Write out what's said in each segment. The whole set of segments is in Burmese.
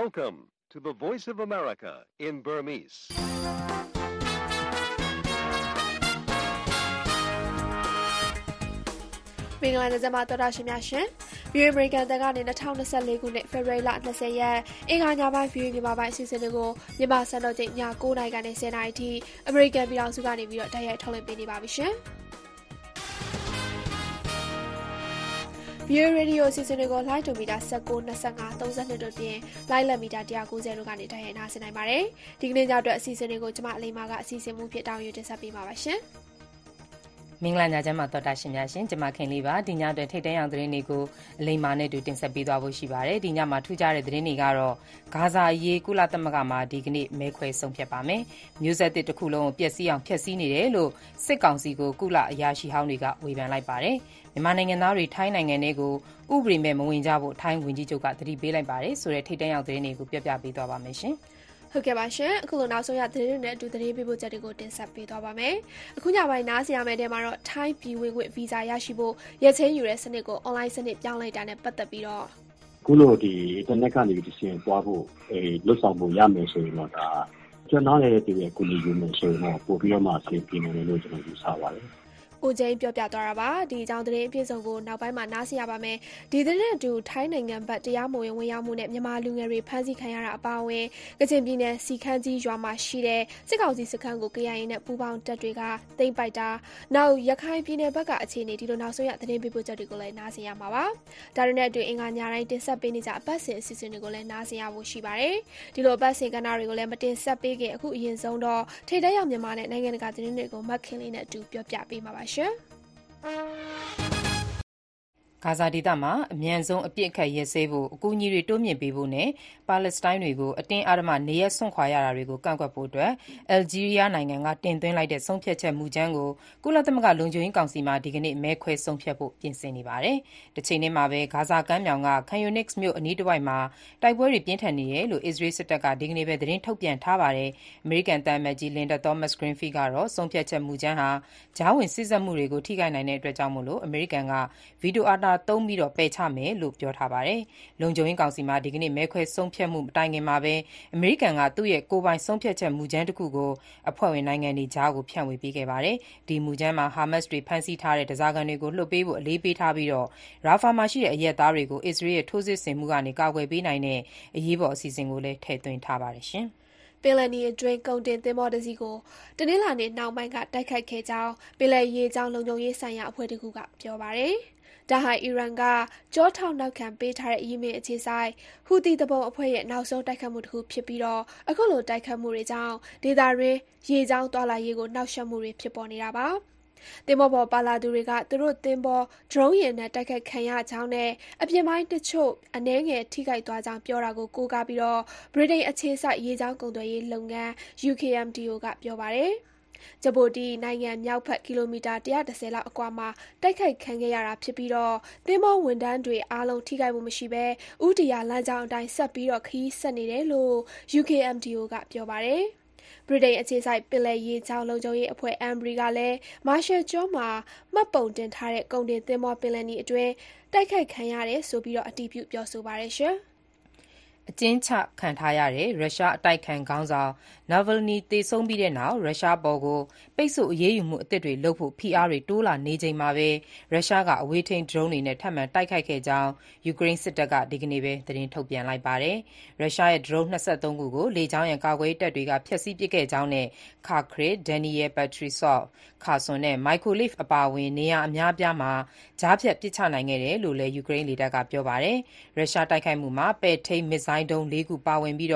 Welcome to the Voice of America in Burmese. ။မင်္ဂလာနေ့မှာတော်တာရှင်များရှင်။ View American တကနေ2024ခုနှစ် February လ20ရက်အင်္ဂါညပိုင်း View မြန်မာပိုင်းအစီအစဉ်တွေကိုမြန်မာစံတော်ချိန်ည9:00နာရီကနေ10:00နာရီထိ American ပြည်တော်စုကနေပြီးတော့တိုက်ရိုက်ထုတ်လွှင့်ပေးနေပါပြီရှင်။ View Radio အစီအစဉ်တွေကို Live to Meter 19 25 32တို့ပြင် Live လက် Meter 190တို့ကနေတိုက်ရိုက်နားဆင်နိုင်ပါတယ်။ဒီကနေ့ညအတွက်အစီအစဉ်တွေကိုကျမအလေးမာကအစီအစဉ်မှုဖြစ်တောင်းယူတင်ဆက်ပေးမှာပါရှင်။မင်္ဂလာညချမ်းမှာတော်တာရှင်များရှင်ကျမခင်လေးပါဒီညအတွက်ထိတ်တန့်အောင်သတင်းတွေကိုအလိမ္မာနဲ့တူတင်ဆက်ပေးသွားဖို့ရှိပါတယ်ဒီညမှာထူးခြားတဲ့သတင်းတွေကတော့ဂါဇာရေးကုလသမဂ္ဂမှာဒီကနေ့မဲခွဲဆုံးဖြတ်ပါမယ်မျိုးဆက်တစ်တစ်ခုလုံးကိုပျက်စီးအောင်ဖျက်ဆီးနေတယ်လို့စစ်ကောင်စီကိုကုလအရာရှိဟောင်းတွေကဝေဖန်လိုက်ပါတယ် မြန်မာနိုင်ငံသားတွေ ထိုင်းနိုင်ငံတွေကို ဥပဒေမဲ့ မဝင်ကြဖို့ ထိုင်းဝန်ကြီးချုပ်က သတိပေးလိုက်ပါတယ်ဆိုတဲ့ ထိတ်တန့်အောင်သတင်းတွေကို ပြပြပေးသွားပါမယ်ရှင်ဟုတ်ကဲ့ပါရှင်အခုလို နောက်ဆုံးရသတင်းတွေနဲ့အတူ သတင်းပေးပို့ချက်တွေကို တင်ဆက်ပေးသွားပါမယ် အခုညပိုင်း နားဆင်ရမယ့်တဲမှာတော့ ထိုင်းပြည်ဝင်ခွင့်ဗီဇာရရှိဖို့ရချင်းယူတဲ့စနစ်ကို online စနစ် ပြောင်းလိုက်တာနဲ့ ပတ်သက်ပြီးတော့ခုလိုဒီ internet ကနေဒီစင်ပွားဖို့အဲလွတ်ဆောင်ဖို့ရမယ်ဆိုရင်တော့ ဒါ ကျွန်တော်ရဲ့ဒီကိုလူယူမယ်ဆိုရင်တော့ ပို့ပြီးတော့မှဆင်ပြေမယ်လို့ ကျွန်တော် ယူဆပါတယ် ကိုကျင်းပြောပြသွားတာပါဒီအကြောင်းသတင်းအပြည့်စုံကိုနောက်ပိုင်းမှာနားဆင်ရပါမယ်ဒီသတင်းနဲ့အတူထိုင်းနိုင်ငံဘက်တရားမဝင်ဝင်ရောက်မှုနဲ့မြန်မာလူငယ်တွေဖမ်းဆီးခံရတာအပါအဝင်ကချင်ပြည်နယ်စီခန်းကြီးရွာမှာရှိတဲ့စစ်ကောင်စီစခန်းကို KIA နဲ့ပူးပေါင်းတပ်တွေကသိမ်းပိုက်တာနောက်ရခိုင်ပြည်နယ်ဘက်ကအခြေအနေဒီလိုနောက်ဆုံးရသတင်းပေးပို့ချက်တွေကိုလည်းနားဆင်ရမှာပါဒါတွေနဲ့အတူအင်္ဂါညတိုင်းတင်ဆက်ပေးနေကြအပတ်စဉ်အစီအစဉ်တွေကိုလည်းနားဆင်ရဖို့ရှိပါတယ်ဒီလိုအပတ်စဉ်ကဏ္ဍတွေကိုလည်းမတင်ဆက်ပေးခင်အခုအရင်ဆုံးတော့ထိတ်တရောက်မြန်မာနဲ့နိုင်ငံတကာသတင်းတွေကိုမှတ်ခင်လေးနဲ့အတူပြောပြပေးမှာပါရှင် ဂါဇာဒေသမှာ အမြန်ဆုံး အပစ်အခတ်ရပ်စဲဖို့ အကူအညီတွေ တိုးမြှင့်ပေးဖို့နဲ့ ပါလက်စတိုင်းတွေကို အတင်းအဓမ္မ နေရပ်စွန့်ခွာရတာတွေကို ကန့်ကွက်ဖို့အတွက်အယ်လ်ဂျီးရီးယားနိုင်ငံက တင်သွင်းလိုက်တဲ့ ဆုံးဖြတ်ချက်မူကြမ်းကို ကုလသမဂ္ဂ လုံခြုံရေးကောင်စီမှာ ဒီကနေ့ မဲခွဲဆုံးဖြတ်ဖို့ ပြင်ဆင်နေပါတယ်။တချိန်တည်းမှာပဲ ဂါဇာကမ်းမြောင်က Khan Younis မြို့ အနီးတစ်ဝိုက်မှာ တိုက်ပွဲတွေ ပြင်းထန်နေတယ်လို့ အစ္စရေးစစ်တပ်က ဒီကနေ့ပဲ သတင်းထုတ်ပြန်ထားပါတယ်။အမေရိကန်သံအမတ်ကြီး Linda Thomas-Greenfield ကတော့ ဆုံးဖြတ်ချက်မူကြမ်းဟာ ကြားဝင်စေ့စပ်မှုတွေကို ထိခိုက်နိုင်တဲ့အတွက်ကြောင့်မို့အမေရိကန်က ဗီတိုအာဏာသုံးပြီးပယ်ချမယ်လို့ပြောထားပါတယ်။လုံခြုံရေးကောင်စီမှာဒီကနေ့မဲခွဲဆုံးဖြတ်မှုမတိုင်ခင်မှာပဲအမေရိကန်ကသူ့ရဲ့ကိုယ်ပိုင်ဆုံးဖြတ်ချက်မူကြမ်းတခုကိုအဖွဲ့ဝင်နိုင်ငံတွေကြားကိုဖြန့်ဝေပေးခဲ့ပါတယ်။ဒီမူကြမ်းမှာဟာမတ်စ်တွေဖမ်းဆီးထားတဲ့ဓားစာခံတွေကိုလွှတ်ပေးဖို့အလေးပေးထားပြီးရာဖာမှာရှိတဲ့အရပ်သားတွေကိုအစ္စရေးရဲ့ထိုးစစ်ဆင်မှုကနေကာကွယ်ပေးနိုင်တဲ့အရေးပေါ်အစီအစဉ်ကိုလည်းထည့်သွင်းထားပါတယ်။ပင်လယ်နီအတွင်းကုန်တင်သင်္ဘောတစီးကိုတနင်္လာနေ့နှောင်းပိုင်းကတိုက်ခိုက်ခဲ့ကြောင်းပင်လယ်ရေကြောင်းလုံခြုံရေးဆိုင်ရာအဖွဲ့တခုကပြောပါတယ်။ ဒါဟာ အီရန်ကကြောထောက်နောက်ခံပေးထားတဲ့ ယီမင်အခြေစိုက် ဟူသီသူပုန်အဖွဲ့ရဲ့ နောက်ဆုံးတိုက်ခိုက်မှုတခုဖြစ်ပြီး အခုလို တိုက်ခိုက်မှုတွေကြောင့် ဒေသတွင်း ရေကြောင်းသွားလာရေးကို နှောင့်ယှက်မှုတွေ ဖြစ်ပေါ်နေတာပါ။သင်္ဘောပေါ်ပါလာသူတွေက သူတို့သင်္ဘော ဒရုန်းယာဉ်နဲ့ တိုက်ခိုက်ခံရကြောင်းနဲ့ အပြင်ပိုင်းတချို့ အနည်းငယ် ထိခိုက်သွားကြောင်း ပြောတာကို ကိုးကားပြီး ဗြိတိန်အခြေစိုက် ရေကြောင်းကုန်သွယ်ရေးလုပ်ငန်း UKMTO က ပြောပါတယ်။ ဂျပူတီနိုင်ငံမြောက်ဘက် ကီလိုမီတာ ၁၁၀ လောက်အကွာမှာ တိုက်ခိုက်ခံခဲ့ရတာဖြစ်ပြီး သင်္ဘောဝန်ထမ်းတွေအားလုံး ထိခိုက်မှုမရှိဘဲ ဦးတည်ရာလမ်းကြောင်းအတိုင်း ဆက်ပြီး ခရီးဆက်နေတယ်လို့ UKMTO က ပြောပါတယ်။ဗြိတိန်အခြေစိုက် ပင်လယ်ရေကြောင်းလုံခြုံရေးအဖွဲ့ Ambrey ကလည်းမာရှယ်ကျွန်းမှာ မှတ်ပုံတင်ထားတဲ့ ကုန်တင်သင်္ဘော ပင်လယ်နီအတွင်း တိုက်ခိုက်ခံရတယ်ဆိုပြီး အတည်ပြု ပြောဆိုပါတယ်။ အကျဉ်းချခံထားရတဲ့ ရုရှားအတိုက်အခံခေါင်းဆောင် Navalny သေဆုံးပြီးတဲ့နောက် ရုရှားအပေါ် ပိတ်ဆို့အရေးယူမှုအသစ်တွေလုပ်ဖို့ ဖိအားတွေ တိုးလာနေချိန်မှာပဲ ရုရှားက အဝေးထိန်း ဒရုန်းတွေနဲ့ ထပ်မံတိုက်ခိုက်ခဲ့ကြောင်း ယူကရိန်းစစ်တပ်က ဒီကနေ့ပဲ သတင်းထုတ်ပြန်လိုက်ပါတယ်။ရုရှားရဲ့ ဒရုန်း ၂၃ ခုကို လေကြောင်းရန် ကာကွယ်ရေးတပ်တွေက ဖျက်ဆီးပစ်ခဲ့ကြောင်းနဲ့ Kharkiv, Dnipropetrovsk, Kherson နဲ့ Mykolaiv အပါအဝင် နေရာအများအပြားမှာ ကြားဖြတ်ပစ်ချနိုင်ခဲ့တယ်လို့လည်း ယူကရိန်းလေတပ်က ပြောပါတယ်။ရုရှားတိုက်ခိုက်မှုမှာ ပဲ့ထိန်း မစ်ဇိုင်းဒုံး ၄ ခု ပါဝင်ပြီး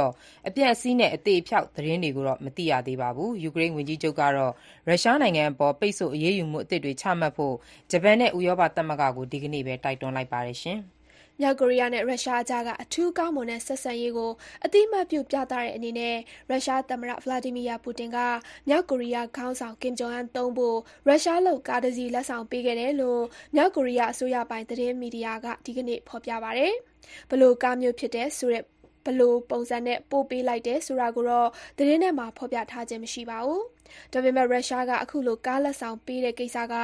အပျက်အစီးနဲ့ အသေအပျောက် သတင်းတွေကိုတော့ မသိရသေးပါဘူး။ယူကရိန်းဝန်ကြီးချုပ်ကတော့ ရုရှားနိုင်ငံအပေါ် ပိတ်ဆို့အရေးယူမှုအသစ်တွေ ချမှတ်ဖို့ ဂျပန်နဲ့ ဥရောပသမဂ္ဂကို ဒီကနေ့ပဲ တိုက်တွန်းလိုက်ပါတယ်။မြောက်ကိုရီးယားနဲ့ ရုရှားကြားက အထူးကောင်းမွန်တဲ့ ဆက်ဆံရေးကို အသိအမှတ်ပြု ပြသတဲ့အနေနဲ့ ရုရှားသမ္မတ Vladimir Putin က မြောက်ကိုရီးယားခေါင်းဆောင် Kim Jong Un သုံးဖို့ ရုရှားလုပ် ကားတစီး လက်ဆောင်ပေးခဲ့တယ်လို့ မြောက်ကိုရီးယား အစိုးရပိုင် သတင်းမီဒီယာက ဒီကနေ့ ဖော်ပြပါတယ်။ ဘယ်လိုကားမျိုးဖြစ်တယ်ဆိုတဲ့ဘယ်လိုပုံစံနဲ့ပို့ပေးလိုက်တယ်ဆိုတာကိုတော့သတင်းထဲမှာဖော်ပြထားခြင်းမရှိပါဘူး။ဒါပေမဲ့ရုရှားကအခုလိုကားလက်ဆောင်ပေးတဲ့ကိစ္စက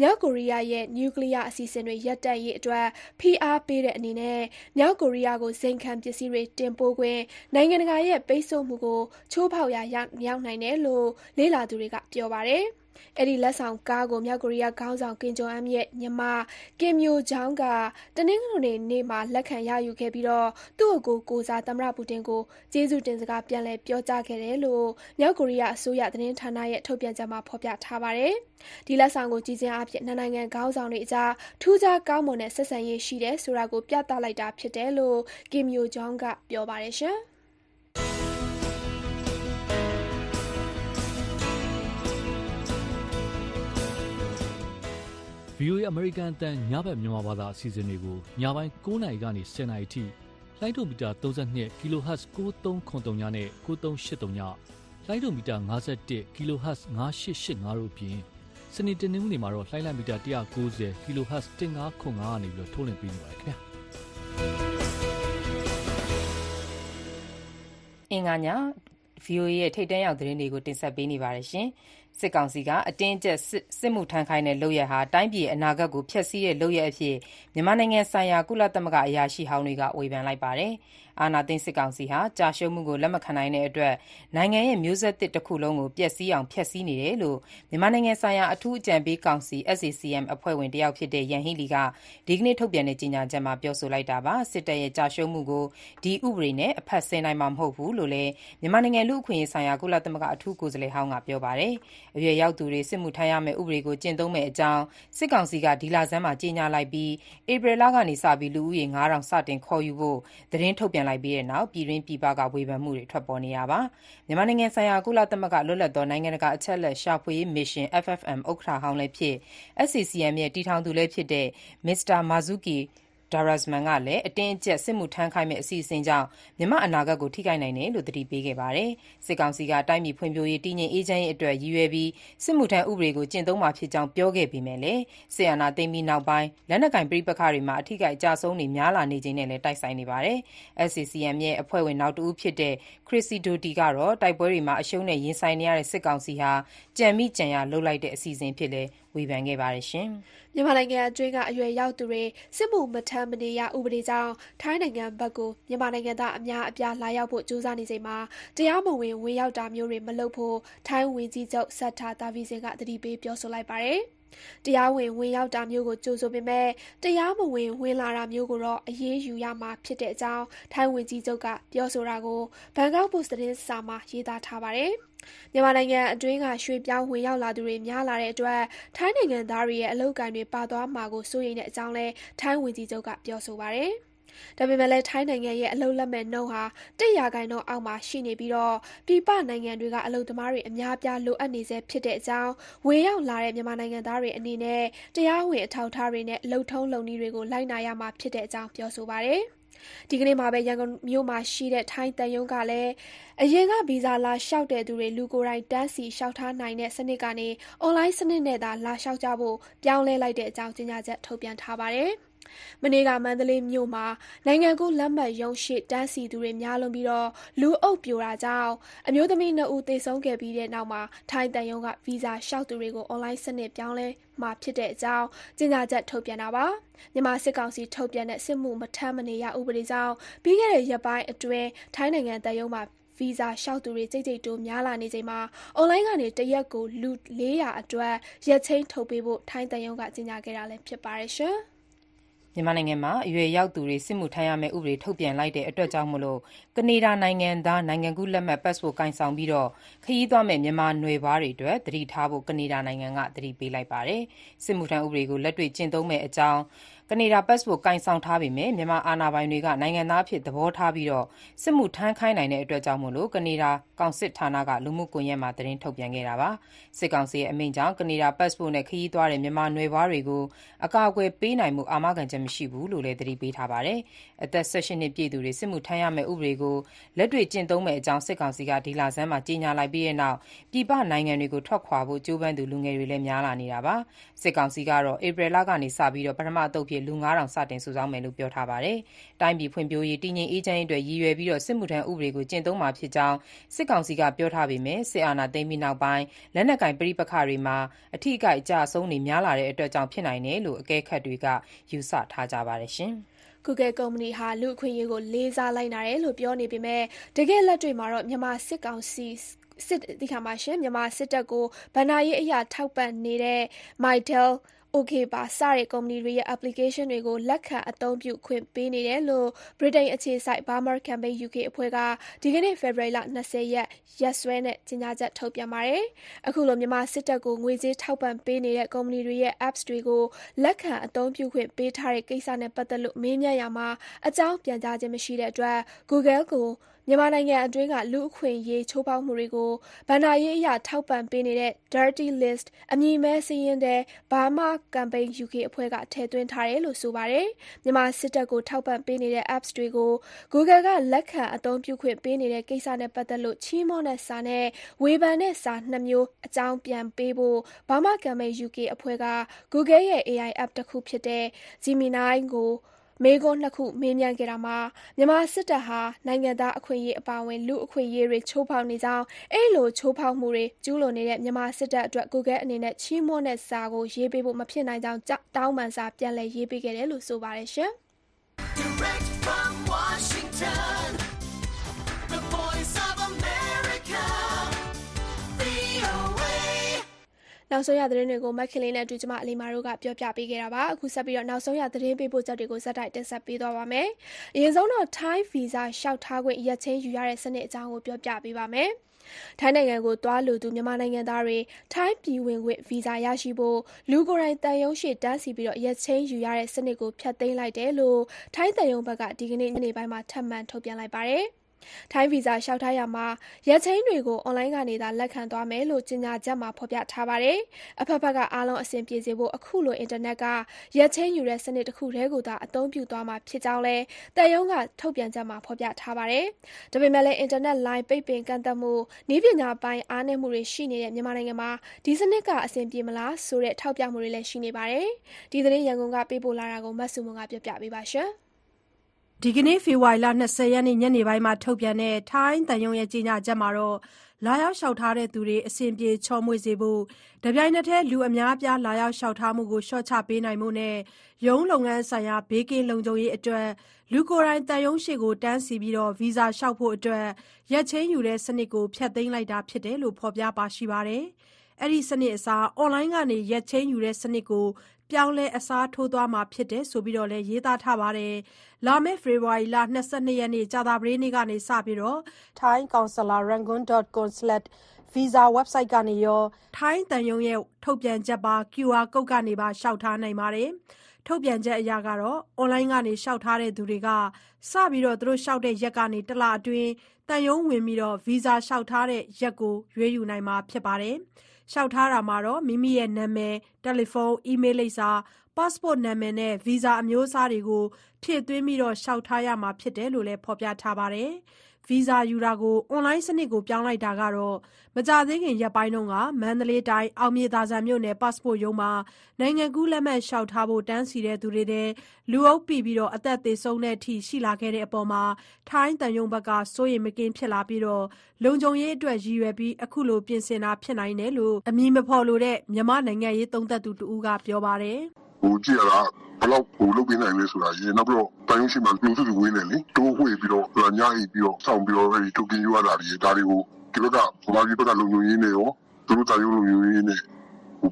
မြောက်ကိုရီးယားရဲ့နျူကလီးယားအစီအစဉ်တွေရပ်တန့်ရေးအတွက်ဖိအားပေးတဲ့အနေနဲ့မြောက်ကိုရီးယားကိုဇိမ်ခံပစ္စည်းတွေတင်ပို့ခွင့်နိုင်ငံတကာရဲ့ပိတ်ဆို့မှုကိုချိုးဖောက်ရာရောက်နိုင်တယ်လို့လေ့လာသူတွေကပြောပါတယ်။ အဲဒီလက်ဆောင်ကားကို မြောက်ကိုရီးယားခေါင်းဆောင် ကင်ဂျုံအမ်ရဲ့ညီမ ကင်မျိုးဂျောင်းက တနင်္ဂနွေနေ့မှာ လက်ခံရယူခဲ့ပြီး သူ့အကိုကိုယ်စား သမ္မတပူတင်ကို ကျေးဇူးတင်စကား ပြန်လည် ပြောကြားခဲ့တယ်လို့ မြောက်ကိုရီးယားအစိုးရ သတင်းဌာနရဲ့ ထုတ်ပြန်ချက်မှာ ဖော်ပြထားပါတယ်။ဒီလက်ဆောင်ကို ကြည့်ခြင်းအားဖြင့် နှစ်နိုင်ငံခေါင်းဆောင်တွေအကြား ထူးခြား ကောင်းမွန်တဲ့ ဆက်ဆံရေးရှိတယ်ဆိုတာကို ပြသလိုက်တာဖြစ်တယ်လို့ ကင်မျိုးဂျောင်းက ပြောပါတယ်။ VOA အမေရိကန်အတန်ညဘက်မြန်မာဘာသာအစီအစဉ်တွေကိုညပိုင်း9:00နာရီကနေ10:00နာရီထိလိုင်းဒိုမီတာ32 kHz 9393ညနဲ့9383ညလိုင်းဒိုမီတာ51 kHz 9885တို့အပြင်စနေတနင်္ဂနွေမှာတော့လိုင်းလမီတာ190 kHz 1505ကနေပြီးတော့ထုတ်လွှင့်ပေးနေပါတယ်ခင်ဗျာအင်္ဂါည VOA ရဲ့ထိတ်တန့်ရောက်သတင်းတွေကိုတင်ဆက်ပေးနေပါတယ်ရှင်။ စစ်ကောင်စီက အတင်းအကျပ် စစ်မှုထမ်းခိုင်းတဲ့ လုပ်ရပ်ဟာ တိုင်းပြည်အနာဂတ်ကို ဖျက်ဆီးတဲ့ လုပ်ရပ်အဖြစ် မြန်မာနိုင်ငံဆိုင်ရာ ကုလသမဂ္ဂ အရာရှိဟောင်းတွေက ဝေဖန်လိုက်ပါတယ်။အာဏာသိမ်းစစ်ကောင်စီဟာကြာရှုံးမှုကို လက်မခံနိုင်တဲ့အတွက် နိုင်ငံရဲ့ မျိုးဆက်သစ်တခုလုံးကို ပျက်စီးအောင် ဖျက်ဆီးနေတယ်လို့ မြန်မာနိုင်ငံဆိုင်ရာ အထူးအကြံပေးကောင်စီ SAC-M အဖွဲ့ဝင်တယောက်ဖြစ်တဲ့ ယန်ဟီလီက ဒီကနေ့ ထုတ်ပြန်တဲ့ ကြေညာချက်မှာ ပြောဆိုလိုက်တာပါ။စစ်တပ်ရဲ့ကြာရှုံးမှုကို ဒီဥပဒေနဲ့ အဖတ်ဆယ်နိုင်မှာ မဟုတ်ဘူးလို့လည်း မြန်မာနိုင်ငံ လူ့အခွင့်အရေးဆိုင်ရာ ကုလသမဂ္ဂ အထူးကိုယ်စားလှယ်ဟောင်းက ပြောပါတယ်။အရွယ်ရောက်သူတွေ စစ်မှုထမ်းရမယ့် ဥပဒေကို ကျင့်သုံးမယ့်အကြောင်း စစ်ကောင်စီက ဒီလဆန်းမှာ ကြေညာလိုက်ပြီး ဧပြီလကနေစပြီး လူဦးရေ9000စတင်ခေါ်ယူဖို့ သတင်းထုတ်ပြန်လိုက်ပြီးတဲ့နောက် ပြည်တွင်းပြည်ပက ဝေဖန်မှုတွေ ထွက်ပေါ်နေတာပါ။မြန်မာနိုင်ငံဆိုင်ရာ ကုလသမဂ္ဂ လွတ်လပ်သော နိုင်ငံတကာ အချက်အလက်ရှာဖွေရေးမစ်ရှင် FFM ဥက္ကဋ္ဌဟောင်းလည်းဖြစ် SCCM ရဲ့ တည်ထောင်သူလည်းဖြစ်တဲ့ Mr. Marzuki Darusman ကလည်း အတင်းအကျပ် စစ်မှုထမ်းခိုင်းမယ့် အစီအစဉ်ကြောင့် မြန်မာ့အနာဂတ်ကို ထိခိုက်နိုင်တယ်လို့ သတိပေးခဲ့ပါတယ်။စစ်ကောင်စီက တိုင်းပြည်ဖွံ့ဖြိုးရေး၊တည်ငြိမ်အေးချမ်းရေးအတွက် ရည်ရွယ်ပြီး စစ်မှုထမ်းဥပဒေကို ကျင့်သုံးမှာဖြစ်ကြောင်း ပြောခဲ့ပေမယ့်လည်း စစ်အာဏာသိမ်းပြီးနောက်ပိုင်း လက်နက်ကိုင် ပဋိပက္ခတွေမှာ အထိအခိုက် အကျအဆုံးတွေ များလာနေချိန်နဲ့လည်း တိုက်ဆိုင်နေပါတယ်။ SCCM ရဲ့ အဖွဲ့ဝင်နောက်တဦးဖြစ်တဲ့ခရစ်စီဒိုတီကတော့ တိုက်ပွဲတွေမှာ အရှုံးနဲ့ ရင်ဆိုင်နေရတဲ့ စစ်ကောင်စီဟာ ကြံမိကြံရာ လုပ်လိုက်တဲ့ အစီအစဉ်အဖြစ် ဝေဖန်ခဲ့ပါတယ်။မြန်မာနိုင်ငံအတွင်းကအရွယ်ရောက်သူတွေစစ်မှုမထမ်းမနေရဥပဒေကြောင့်ထိုင်းနိုင်ငံဘက်ကိုမြန်မာနိုင်ငံသားအများအပြားလာရောက်ဖို့ကြိုးစားနေချိန်မှာတရားမဝင်ဝင်ရောက်တာမျိုးတွေမလုပ်ဖို့ထိုင်းဝန်ကြီးချုပ်ဆထ္ထာသာဝီဆင်ကသတိပေးပြောဆိုလိုက်ပါတယ်။တရားဝင်ဝင်ရောက်တာမျိုးကိုကြိုဆိုပေမဲ့တရားမဝင်ဝင်လာတာမျိုးကိုတော့အရေးယူရမှာဖြစ်တဲ့အကြောင်းထိုင်းဝန်ကြီးချုပ်ကပြောဆိုတာကိုဘန်ကောက်ပို့စ်သတင်းစာမှာရေးသားထားပါတယ်။ မြန်မာနိုင်ငံအတွင်းက ရွှေ့ပြောင်းဝင်ရောက်လာသူတွေ များလာတဲ့အတွက် ထိုင်းနိုင်ငံသားတွေရဲ့ အလုပ်အကိုင်တွေ ပါသွားမှာကို စိုးရိမ်တဲ့အကြောင်းလည်း ထိုင်းဝန်ကြီးချုပ်က ပြောဆိုပါတယ်။ဒါပေမဲ့လည်း ထိုင်းနိုင်ငံရဲ့ အလုပ်လက်မဲ့နှုန်းဟာ ၁ ရာခိုင်နှုန်းအောက်မှာ ရှိနေပြီး ပြည်ပနိုင်ငံတွေက အလုပ်သမားတွေ အများအပြား လိုအပ်နေဆဲ ဖြစ်တဲ့အကြောင်း ဝင်ရောက်လာတဲ့ မြန်မာနိုင်ငံသားတွေအနေနဲ့ တရားဝင် အထောက်အထားတွေနဲ့ လုပ်ထုံးလုပ်နည်းတွေကို လိုက်နာရမှာ ဖြစ်တဲ့အကြောင်း ပြောဆိုပါတယ်။ ဒီကနေ့မှာပဲ ရန်ကုန်မြို့မှာရှိတဲ့ ထိုင်းသံရုံးကလည်း အရင်က ဗီဇာလာလျှောက်တဲ့သူတွေ လူကိုယ်တိုင် တန်းစီလျှောက်ထားနိုင်တဲ့စနစ်ကနေ အွန်လိုင်းစနစ်နဲ့သာ လာလျှောက်ကြဖို့ ပြောင်းလဲလိုက်တဲ့အကြောင်း ကြေညာချက် ထုတ်ပြန်ထားပါတယ်။ မနေ့က မန္တလေးမြို့မှာ နိုင်ငံကူးလက်မှတ်ရုံးရှေ့ တန်းစီသူတွေများလွန်းပြီး လူအုပ်ပြိုတာကြောင့် အမျိုးသမီးနှစ်ဦး သေဆုံးခဲ့ပြီးတဲ့နောက်မှာထိုင်းသံရုံးက ဗီဇာလျှောက်သူတွေကို အွန်လိုင်းစနစ် ပြောင်းလဲမှာဖြစ်တဲ့အကြောင်း ကြေညာချက် ထုတ်ပြန်တာပါ။မြန်မာစစ်ကောင်စီထုတ်ပြန်တဲ့ စစ်မှုမထမ်းမနေရ ဥပဒေကြောင့် ပြီးခဲ့တဲ့ရက်ပိုင်းအတွင်း ထိုင်းနိုင်ငံသံရုံးမှာ ဗီဇာလျှောက်သူတွေ ကြိတ်ကြိတ်တိုး များလာနေချိန်မှာ အွန်လိုင်းကနေ တရက်ကို လူ400အတွက် ရက်ချင်းထုတ်ပေးဖို့ ထိုင်းသံရုံးက ကြေညာခဲ့တာလည်း ဖြစ်ပါတယ်ရှင်။ မြန်မာနိုင်ငံမှာ အရွယ်ရောက်သူတွေ စစ်မှုထမ်းရမယ့် ဥပဒေ ထုတ်ပြန်လိုက်တဲ့အတွက်ကြောင့်ကနေဒါနိုင်ငံသား နိုင်ငံကူးလက်မှတ် Passport ကိုင်ဆောင်ပြီး ခရီးသွားမယ့် မြန်မာနွယ်ဖွားတွေအတွက် သတိထားဖို့ ကနေဒါနိုင်ငံက သတိပေးလိုက်ပါတယ်။စစ်မှုထမ်းဥပဒေကို လက်တွေ့ကျင့်သုံးမယ့်အကြောင်း ကနေဒါပတ်စ်ပို့ကိုင်ဆောင်ထားပေမဲ့ မြန်မာအာဏာပိုင်တွေက နိုင်ငံသားအဖြစ် သဘောထားပြီး စစ်မှုထမ်းခိုင်းနိုင်တဲ့အတွက်ကြောင့် ကနေဒါကောင်စစ်ဌာနက လူမှုကွန်ရက်မှာ သတင်းထုတ်ပြန်ခဲ့တာပါ။စစ်ကောင်စီရဲ့ အမိန့်ကြောင့် ကနေဒါပတ်စ်ပို့နဲ့ ခရီးသွားတဲ့ မြန်မာနွယ်ဖွားတွေကို အကာအကွယ်ပေးနိုင်မှုအာမခံချက်မရှိဘူးလို့လည်း သတိပေးထားပါတယ်။အသက် ၁၈ နှစ်ပြည့်သူတွေ စစ်မှုထမ်းရမယ့် ဥပဒေကို လက်တွေ့ကျင့်သုံးမယ့်အကြောင်း စစ်ကောင်စီက ဒီလဆန်းမှာ ကြေညာလိုက်ပြီးတဲ့နောက် ပြည်ပနိုင်ငံတွေကို ထွက်ခွာဖို့ ကြိုးပမ်းသူ လူငယ်တွေလည်း များလာနေတာပါ။စစ်ကောင်စီကတော့ ဧပြီလကနေစပြီး ပထမအသုတ်အဖြစ်လူ ၅,၀၀၀ စတင်စုဆောင်းမယ်လို့ ပြောထားပါတယ်။တိုင်းပြည်ဖွံ့ဖြိုးရေး၊တည်ငြိမ်အေးချမ်းရေးအတွက် ရည်ရွယ်ပြီး စစ်မှုထမ်းဥပဒေကို ကျင့်သုံးမှာဖြစ်ကြောင်း စစ်ကောင်စီက ပြောထားပေမဲ့ စစ်အာဏာသိမ်းပြီးနောက်ပိုင်း လက်နက်ကိုင် ပဋိပက္ခတွေမှာ အထိအခိုက် အကျအဆုံးတွေ များလာတာကြောင့် ဖြစ်နိုင်တယ်လို့ အကဲခတ်တွေက ယူဆထားကြပါတယ်။ Google ကုမ္ပဏီဟာ လူ့အခွင့်အရေးကို လေးစားလိုက်နာတယ်လို့ ပြောနေပေမဲ့ တကယ့်လက်တွေ့မှာတော့ မြန်မာစစ်တပ်ကို ဘဏ္ဍာရေးအရ ထောက်ပံ့နေတဲ့ Mytel ၊ OKBar စတဲ့ ကုမ္ပဏီတွေရဲ့ Application တွေကို လက်ခံအသုံးပြုခွင့်ပေးနေတယ်လို့ ဗြိတိန်အခြေစိုက် Burma Campaign UK အဖွဲ့က ဒီကနေ့ ဖေဖော်ဝါရီလ ၂၀ ရက် ရက်စွဲနဲ့ ကြေညာချက် ထုတ်ပြန်ပါတယ်။အခုလို မြန်မာစစ်တပ်ကို ငွေကြေးထောက်ပံ့ပေးနေတဲ့ ကုမ္ပဏီတွေရဲ့ Apps တွေကို လက်ခံအသုံးပြုခွင့်ပေးထားတဲ့ကိစ္စနဲ့ ပတ်သက်လို့ မေးမြန်းရာမှာ အကြောင်းပြန်ကြားခြင်းမရှိတဲ့အတွက် Google ကိုမြန်မာနိုင်ငံအတွင်းက လူ့အခွင့်အရေး ချိုးဖောက်မှုတွေကို ဘဏ္ဍာရေးအရ ထောက်ပံ့ပေးနေတဲ့ Dirty List အမည်မည်းစာရင်းထဲ Burma Campaign UK အဖွဲ့က ထည့်သွင်းထားတယ်လို့ ဆိုပါတယ်။မြန်မာစစ်တပ်ကို ထောက်ပံ့ပေးနေတဲ့ Apps တွေကို Google က လက်ခံအသုံးပြုခွင့်ပေးနေတဲ့ကိစ္စနဲ့ပတ်သက်လို့ ချီးမွမ်းတဲ့စာနဲ့ ဝေဖန်တဲ့စာ နှစ်မျိုး အကြောင်းပြန်ပေးဖို့ Burma Campaign UK အဖွဲ့က Google ရဲ့ AI App တခုဖြစ်တဲ့ Gemini ကို မေးခွန်းနှစ်ခု မေးမြန်းခဲ့တာမှာ မြန်မာစစ်တပ်ဟာ နိုင်ငံသားအခွင့်အရေးအပါအဝင် လူ့အခွင့်အရေးတွေ ချိုးဖောက်နေကြောင်း၊အဲဒီလို ချိုးဖောက်မှုတွေ ကျူးလွန်နေတဲ့ မြန်မာစစ်တပ်အတွက် Google အနေနဲ့ ချီးမွမ်းတဲ့စာရေးပေးဖို့ မဖြစ်နိုင်ကြောင်း တောင်းပန်စာ ပြန်လည်ရေးပေးခဲ့တယ်လို့ ဆိုပါတယ်။ Direct from Washington, the voice of နောက်ဆုံးရသတင်းတွေကိုမခင်လေးနဲ့အတူအလိမ္မာတို့ကပြောပြပေးခဲ့တာပါ။အခုဆက်ပြီးနောက်ဆုံးရသတင်းပေးပို့ချက်တွေကိုဆက်တိုက်တင်ဆက်ပေးသွားပါမယ်။အရင်ဆုံးတော့ထိုင်းဗီဇာလျှောက်ထားခွင့်ရက်ချိန်းယူရတဲ့စနစ်အကြောင်းပြောပြပေးပါမယ်။ထိုင်းနိုင်ငံကိုသွားလိုသူမြန်မာနိုင်ငံသားတွေထိုင်းပြည်ဝင်ခွင့်ဗီဇာရရှိဖို့လူကိုယ်တိုင်သံရုံးရှေ့တန်းစီပြီးရက်ချိန်းယူရတဲ့စနစ်ကိုဖျက်သိမ်းလိုက်တယ်လို့ထိုင်းသံရုံးဘက်ကဒီကနေ့ညနေပိုင်းမှာထပ်မံထုတ်ပြန်လိုက်ပါတယ်။ ထိုင်းဗီဇာလျှောက်ထားရာမှာ ရက်ချိန်းတွေကို အွန်လိုင်းကနေသာ လက်ခံသွားမယ်လို့ ကြေညာချက်မှာ ဖော်ပြထားပါတယ်။အဘက်ဘက်က အားလုံး အဆင်ပြေစေဖို့ အခုလို အင်တာနက်က ရက်ချိန်းယူတဲ့စနစ် တခုတည်းကိုသာ အသုံးပြုသွားမှာဖြစ်ကြောင်းလည်း သံရုံးက ထုတ်ပြန်ချက်မှာ ဖော်ပြထားပါတယ်။ဒါပေမဲ့လည်း အင်တာနက်လိုင်း ပိတ်ပင်ကန့်သတ်မှု၊နည်းပညာပိုင်း အားနည်းမှုတွေ ရှိနေတဲ့ မြန်မာနိုင်ငံမှာ ဒီစနစ်က အဆင်ပြေမလားဆိုတဲ့ ထောက်ပြမှုတွေလည်း ရှိနေပါတယ်။ဒီသတင်း ရန်ကုန်ကပေးပို့လာတာကို မဆုမွန်က တင်ပြပေးထားပါတယ်။ ဒီကနေ့ ဖေဖော်ဝါရီ ၂၀ ရက် ညနေပိုင်းမှာ ထုတ်ပြန်တဲ့ ထိုင်းသံရုံးရဲ့ ကြေညာချက်မှာတော့လာရောက်လျှောက်ထားသူတွေ အဆင်ပြေချောမွေ့စေဖို့၊တပြိုင်နက်တည်း လူအများအပြား လာရောက်လျှောက်ထားမှုကို လျှော့ချပေးနိုင်ဖို့နဲ့ ရုံးလုပ်ငန်းဆိုင်ရာ ဘေးကင်းလုံခြုံရေးအတွက် လူကိုယ်တိုင် သံရုံးရှေ့တန်းစီပြီးဗီဇာလျှောက်ဖို့အတွက် ရက်ချိန်းယူတဲ့စနစ်ကို ဖျက်သိမ်းလိုက်တာဖြစ်တယ်လို့ ဖော်ပြပါရှိပါတယ်။အဲဒီစနစ်အစား အွန်လိုင်းကနေ ရက်ချိန်းယူတဲ့စနစ်ကို ပြောင်းလဲ အစားထိုးသွားမှာဖြစ်တယ်လို့လည်း ရေးသားထားပါတယ်။လာမယ့် ဖေဖော်ဝါရီ ၂၂ ရက် ကြာသပတေးနေ့ကစပြီး Thai Consular Yangon.consulate/visa website ကနေရော ထိုင်းသံရုံးရဲ့ ထုတ်ပြန်ချက်ပါ QR Code ကနေပါ လျှောက်ထားနိုင်ပါတယ်။ထုတ်ပြန်ချက်အရ အွန်လိုင်းကနေ လျှောက်ထားသူတွေက စပြီး လျှောက်တဲ့ရက်ကနေ တလအတွင်း သံရုံးဝင်ပြီးဗီဇာလျှောက်ထားတဲ့ရက်ကို ရွေးယူနိုင်မှာ ဖြစ်ပါတယ်။ လျှောက်ထားရာမှာမိမိနာမည်၊တယ်လီဖုန်း၊အီးမေးလ်လိပ်စာ၊ပတ်စ်ပို့နာမည်နဲ့ ဗီဇာအမျိုးအစားတွေကို ထည့်သွင်းပြီးလျှောက်ထားရမှာ ဖြစ်တယ်လို့လည်း ဖော်ပြထားပါတယ်။ ဗီဇာယူတာကို အွန်လိုင်းစနစ်ကို ပြောင်းလိုက်တာဟာမကြာသေးခင် ရက်ပိုင်းက မန္တလေးတိုင်း၊အောင်မြေသာစံမြို့နယ် ပတ်စ်ပို့ရုံးမှာ နိုင်ငံကူးလက်မှတ် လျှောက်ထားဖို့ တန်းစီသူတွေထဲ လူအုပ်ပိပြီး အသက်သေဆုံးတဲ့အထိ ရှိလာခဲ့တဲ့အပေါ်မှာထိုင်းသံရုံးဘက်က စိုးရိမ်မကင်း ဖြစ်လာပြီး လုံခြုံရေးအတွက် ရည်ရွယ်ပြီး အခုလို ပြင်ဆင်တာ ဖြစ်နိုင်တယ်လို့ အမည်မဖော်လိုတဲ့ မြန်မာ့နိုင်ငံရေး သုံးသပ်သူတဦးက ပြောပါတယ်။" ကြည့်ရတာကဘယ်လောက်လုပ်ပေးနိုင်လဲဆိုတာရယ်နောက်ပြီးတော့သံရုံးရှေ့မှာလူစုလူဝေးနဲ့လေတိုးဝှေ့ပြီးတော့ညအိပ်ပြီးတော့စောင့်ပြီးတော့ Token ယူရတာတွေဒါတွေကိုဒီဘက်ကဗမာပြည်ဘက်ကလုံခြုံရေးနဲ့ရောသူတို့သံရုံးလုံခြုံရေးနဲ့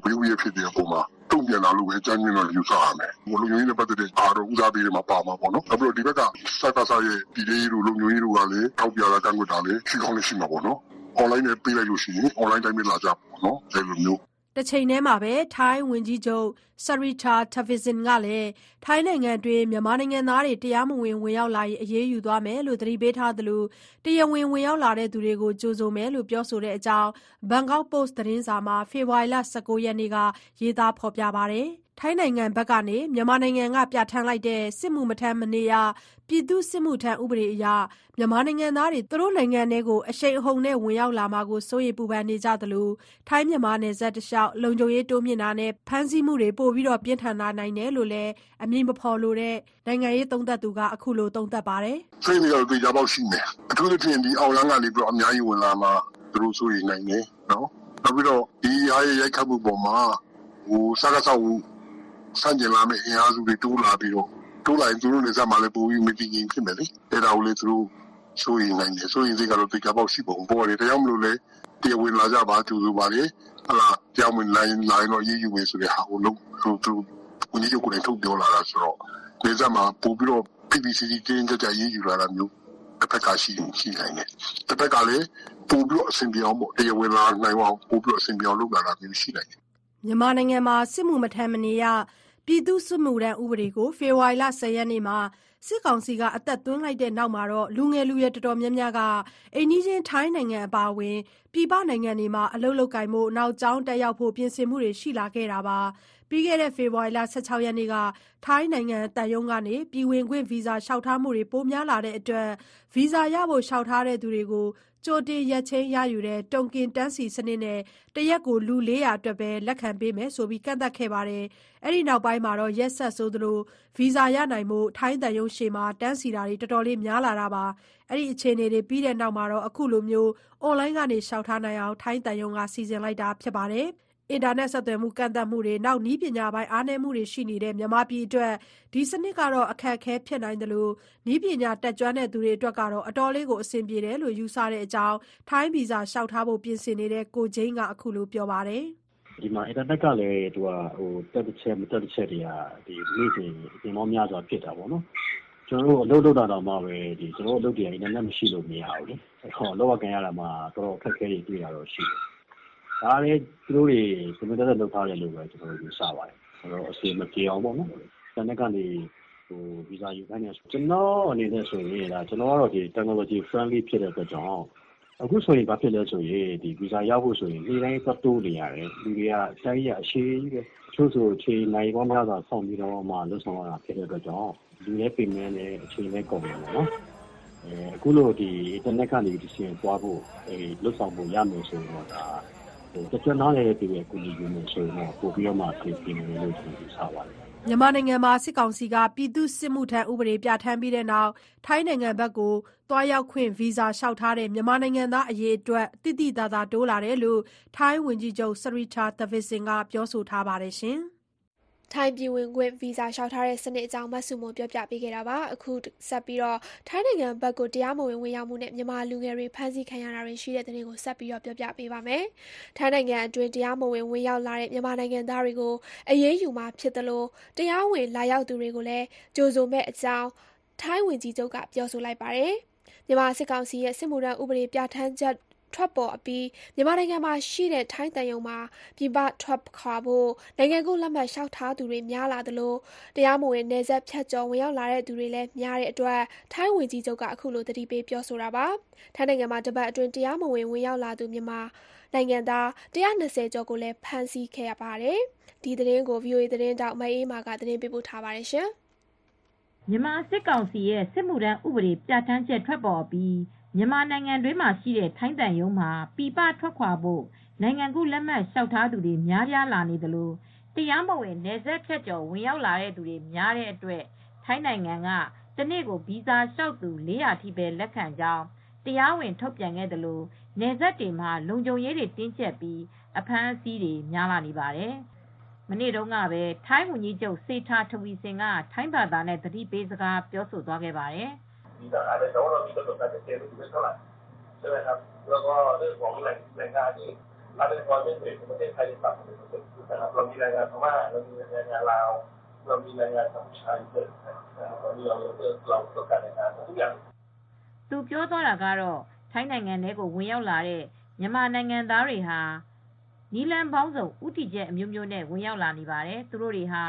ဘေးဥယျာဉ်ဖြစ်တဲ့အပေါ်မှာတုံ့ပြန်တာလို့ပဲအကြမ်းဖျင်းတော့ယူဆရမယ်။လုံခြုံရေးနဲ့ပတ်သက်တဲ့ဟာတော့ဦးစားပေးထဲမှာပါမှာပေါ့နော်။နောက်ပြီးတော့ဒီဘက်ကစကစရဲ့ပြည်ထဲရေးတို့လုံခြုံရေးတို့ကလည်းထောက်ပြတာကန့်ကွက်တာလည်းရှိကောင်းလည်းရှိမှာပေါ့နော်။အွန်လိုင်းနဲ့ပေးလိုက်လို့ရှိရင်အွန်လိုင်းအတိုင်းပဲလာကြပေါ့နော်အဲလိုမျိုး။" တချိန်တည်းမှာပဲ ထိုင်းဝန်ကြီးချုပ် Srettha Thavisin ကလည်း ထိုင်းနိုင်ငံတွင်း မြန်မာနိုင်ငံသားတွေ တရားမဝင် ဝင်ရောက်လာရင် အရေးယူသွားမယ်လို့ သတိပေးထားသလို တရားဝင် ဝင်ရောက်လာသူတွေကို ကြိုဆိုမယ်လို့ ပြောဆိုတဲ့အကြောင်းဘန်ကောက်ပို့စ်သတင်းစာမှာ ဖေဖော်ဝါရီ၁၉ ရက်နေ့က ရေးသားထားပါတယ်။ ထိုင်းနိုင်ငံဘက်ကနေ မြန်မာနိုင်ငံက ပြဋ္ဌာန်းလိုက်တဲ့ စစ်မှုမထမ်းမနေရ ပြည်သူ့စစ်မှုထမ်းဥပဒေအရ မြန်မာနိုင်ငံသားတွေ သူတို့နိုင်ငံထဲကိုအရှိန်အဟုန်နဲ့ ဝင်ရောက်လာမှာကို စိုးရိမ်ပူပန်နေကြသလို ထိုင်းမြန်မာနယ်စပ်တလျှောက် လုံခြုံရေးတိုးမြှင့်တာနဲ့ ဖမ်းဆီးမှုတွေ ပိုပြီးပြင်းထန်လာနိုင်တယ်လို့လည်း အမည်မဖော်လိုတဲ့ နိုင်ငံရေးသုံးသပ်သူက အခုလို သုံးသပ်ပါတယ်။။စိတ်တွေကတော့သိကြပေါက်ရှိမယ်။အထူးသဖြင့်ဒီအောင်လန်းကနေပြီးတော့အများကြီးဝင်လာမှာ သူတို့ဆိုရင်နိုင်တယ်နော်။နောက်ပြီးတော့ ဒီအားရရိုက်ခတ်မှုပေါ်မှာဟိုစကားဆောက် စန့်ကျင်လာမယ့်အင်အားစုတွေတိုးလာပြီးတော့တိုးလာရင်သူတို့လည်းစမှာလည်းပိုပြီးမတည်ငြိမ်ဖြစ်မယ်လေ။အဲဒါကိုလေသူတို့ဆိုရင်နိုင်တယ်ဆိုရင်စိတ်ကတော့သိကြပေါက်ရှိပုံပေါ်တယ်။ဒါကြောင့်မလို့လေတရားဝင်လာကြပါကြိုးဆိုပါလေ။ဟလာကြောင်ဝင်လာရင်လာရင်တော့ရေးယူမယ်ဆိုတဲ့ဟာကိုလုံးသူသူကိုကြီးကိုလည်းထုတ်ပြောလာတာဆိုတော့ဒီစမှာပို့ပြီးတော့ PPCC တင်းကြပ်ကြပ်ရေးယူလာတာမျိုးတစ်ဖက်ကရှိရှိနိုင်တယ်။တစ်ဖက်ကလည်းပို့ပြီးတော့အဆင်ပြေအောင်ပေါ့တရားဝင်လာနိုင်အောင်ပို့ပြီးတော့အဆင်ပြေအောင်လုပ်လာတာမျိုးရှိနိုင်တယ် မြန်မာနိုင်ငံမှာ စစ်မှုမထမ်းမနေရ ပြည်သူ့စစ်မှုထမ်းဥပဒေကို ဖေဖော်ဝါရီလ10ရက်နေ့မှာ စစ်ကောင်စီက အသက်သွင်းလိုက်တဲ့နောက်မှာတော့လူငယ်လူရွယ်တော်တော်များများက အိမ်နီးချင်း ထိုင်းနိုင်ငံ အပါအဝင် ပြည်ပနိုင်ငံတွေမှာ အလုပ်လုပ်ကိုင်ဖို့နောက်ကျောင်းတက်ရောက်ဖို့ ပြင်ဆင်မှုတွေ ရှိလာခဲ့တာပါ ပြီးခဲ့တဲ့ ဖေဖော်ဝါရီလ16ရက်နေ့က ထိုင်းနိုင်ငံတန်ယုံကနေ ပြည်ဝင်ခွင့်ဗီဇာ လျှောက်ထားမှုတွေ ပိုများလာတဲ့အတွက် ဗီဇာရဖို့ လျှောက်ထားတဲ့သူတွေကို ကြိုတင်ရက်ချင်းရယူတဲ့ တုံကင်တန်းစီစနစ်နဲ့ တရက်ကို လူ400အတွက်ပဲ လက်ခံပေးမယ်ဆိုပြီး ကန့်သတ်ခဲ့ပါတယ်။အဲဒီနောက်ပိုင်းမှာတော့ ရက်ဆက်ဆိုသလို ဗီဇာရနိုင်ဖို့ ထိုင်းတန်ယုံရှေ့မှာ တန်းစီတာတွေ တော်တော်လေး များလာတာပါ။အဲဒီအခြေအနေတွေ ပြီးတဲ့နောက်မှာတော့ အခုလိုမျိုးအွန်လိုင်းကနေ လျှောက်ထားနိုင်အောင် ထိုင်းတန်ယုံကစီစဉ်လိုက်တာ ဖြစ်ပါတယ်။ အင်တာနက်ဆက်သွယ်မှု ကန့်သတ်မှုတွေနောက်နည်းပညာပိုင်း အားနည်းမှုတွေရှိနေတဲ့ မြန်မာပြည်အတွက် ဒီစနစ်ကတော့အခက်အခဲဖြစ်နိုင်တယ်လို့နည်းပညာတက်ကြွတဲ့သူတွေအတွက်ကတော့ အတော်လေးကိုအဆင်ပြေတယ်လို့ ယူဆတဲ့အကြောင်း ထိုင်းဗီဇာလျှောက်ထားဖို့ ပြင်ဆင်နေတဲ့ ကိုဂျိန်းက အခုလိုပြောပါတယ် ဒီမှာ အင်တာနက်ကလည်းသူကဟိုတက်တစ်ချက် မတက်တစ်ချက်တွေကဒီနေ့စဉ်အပြင်မောများစွာ ဖြစ်တာပေါ့နော် ကျွန်တော်တို့ အလုပ်လုပ်တာတော့မှပဲဒီကျွန်တော်တို့အလုပ်တွေအင်တာနက်မရှိလို့ မရဘူးလေအခုလောကကန်ရတာမှတော်တော်အခက်အခဲတွေ တွေ့ရတော့ရှိတယ် ဒါလည်းသူတို့တွေစမတက်တက်လုပ်ထားတယ်လို့ပဲကျွန်တော်တို့ယူဆပါတယ်အဲ့တော့အစီမပြေအောင်ပေါ့နော်တန်တဲ့ကနေဟိုဗီဇာယူခိုင်းနေဆိုကျွန်တော်အနေနဲ့ဆိုရင်ဒါကျွန်တော်ကတော့ဒီ technology friendly ဖြစ်တဲ့အတွက်ကြောင့်အခုဆိုရင်ဘာဖြစ်လဲဆိုရင်ဒီဗီဇာရဖို့ဆိုရင်နေ့တိုင်းသက်တိုးနေရတယ်လူတွေကတိုင်းရအရှိကြီးပဲချို့ဆိုချိန်နိုင်ပေါင်းများစွာဆောင်ပြီးတော့မှလွတ်ဆောင်ရတာဖြစ်တဲ့အတွက်ကြောင့်လူရဲ့ payment နဲ့အချိန်နဲ့ကုန်တယ်ပေါ့နော်အဲအခုလို့ဒီ internet ကနေဒီစီရင်သွားဖို့အဲလွတ်ဆောင်ဖို့ရမယ်ဆိုရင်တော့ဒါဟို တကြနားလည်းပြည်ရဲ့ကိုကြီးယူမယ်ဆိုရင်တော့ပို့ပြီးတော့မှပြင်ပြနေလို့ကျွန်တော်ယူဆပါတယ်မြန်မာနိုင်ငံမှာစစ်ကောင်စီကပြည်သူ့စစ်မှုထမ်းဥပဒေပြဋ္ဌာန်းပြီးတဲ့နောက်ထိုင်းနိုင်ငံဘက်ကိုသွားရောက်ခွင့်ဗီဇာလျှောက်ထားတဲ့မြန်မာနိုင်ငံသားအရေအတွက်တိတိတသာတိုးလာတယ်လို့ထိုင်းဝန်ကြီးချုပ်စရီချာသဗစ်စင်ကပြောဆိုထားပါတယ်ရှင်။ ထိုင်းပြည်ဝင်ခွင့်ဗီဇာလျှောက်ထားတဲ့စနစ်အကြောင်းမဆုမွန်ပြောပြပေးခဲ့တာပါအခုဆက်ပြီးတော့ထိုင်းနိုင်ငံဘက်ကိုတရားမဝင်ဝင်ရောက်မှုနဲ့မြန်မာလူငယ်တွေဖမ်းဆီးခံရတာတွေရှိတဲ့တဲ့တင်ကိုဆက်ပြီးတော့ပြောပြပေးပါမယ်ထိုင်းနိုင်ငံအတွင်းတရားမဝင်ဝင်ရောက်လာတဲ့မြန်မာနိုင်ငံသားတွေကိုအရေးယူမှာဖြစ်တယ်လို့တရားဝင်လာရောက်သူတွေကိုလည်းကြိုးစုံမဲ့အကြောင်းထိုင်းဝင်ကြီးချုပ်ကပြောဆိုလိုက်ပါတယ်မြန်မာစစ်ကောင်စီရဲ့စစ်မှုထမ်းဥပဒေပြဋ္ဌာန်းချက် ထွက်ပေါ်အပြီး မြန်မာနိုင်ငံမှာရှိတဲ့ ထိုင်းတန်ယုံမှာ ပြည်ပထွက်ခွာဖို့ နိုင်ငံကူးလက်မှတ် လျှောက်ထားသူတွေ များလာသလို တရားမဝင် နယ်စပ်ဖြတ်ကျော် ဝင်ရောက်လာတဲ့သူတွေလည်း များတဲ့အတွက် ထိုင်းဝင်ကြီးချုပ်က အခုလိုတတိပေး ပြောဆိုတာပါ ထိုင်းနိုင်ငံမှာ တပတ်အတွင်း တရားမဝင် ဝင်ရောက်လာသူ မြန်မာနိုင်ငံသား120ကျော်ကိုလည်း ဖမ်းဆီးခဲ့ရပါတယ် ဒီသတင်းကို VOA သတင်းတောက်မအေးမာက သတင်းပေးပို့ထားပါတယ်ရှင်မြန်မာစစ်ကောင်စီရဲ့ စစ်မှုထမ်းဥပဒေ ပြဋ္ဌာန်းချက် ထွက်ပေါ်အပြီး မြန်မာနိုင်ငံတွင်းမှာရှိတဲ့ ထိုင်းတန်ယုံမှာ ပြည်ပထွက်ခွာဖို့ နိုင်ငံကူးလက်မှတ် လျှောက်ထားသူတွေ များပြားလာနေသလို တရားမဝင် နယ်စပ်ဖြတ်ကျော် ဝင်ရောက်လာတဲ့သူတွေ များတဲ့အတွက် ထိုင်းနိုင်ငံက တနေ့ကို ဗီဇာလျှောက်သူ400ထိပဲ လက်ခံကြောင်း တရားဝင် ထုတ်ပြန်ခဲ့သလို နယ်စပ်တွေမှာ လုံခြုံရေးတွေ တင်းကျပ်ပြီး အဖမ်းအဆီးတွေ များလာနေပါတယ်။မနေ့တုန်းကပဲ ထိုင်းဝန်ကြီးချုပ်စေထာထဝီစင်ကထိုင်းဘာသာနဲ့ သတိပေးစကား ပြောဆိုသွားခဲ့ပါတယ်။ มีแต่อาจจะแต่ว่าเรามีกำหนดการชัดเจนไม่เท่าไหร่ใช่ไหมครับ แล้วก็เรื่องของแหล่งแหล่งงานที่รัฐเป็นความเป็นเอกของประเทศไทยต่ำเป็นเปอร์เซ็นต์นะครับเรามีแรงงานพม่าเรามีแรงงานลาวเรามีแรงงานกัมพูชาเยอะนะครับตอนนี้เราเราต้องการแรงงานทุกอย่าง သူပြောသွားတာကတော့ထိုင်းနိုင်ငံထဲကိုဝင်ရောက်လာတဲ့မြန်မာနိုင်ငံသားတွေဟာနီလန်ပေါင်းစုံဥတီချက်အမျိုးမျိုးနဲ့ဝင်ရောက်လာနေပါတယ်။သူတို့တွေဟာ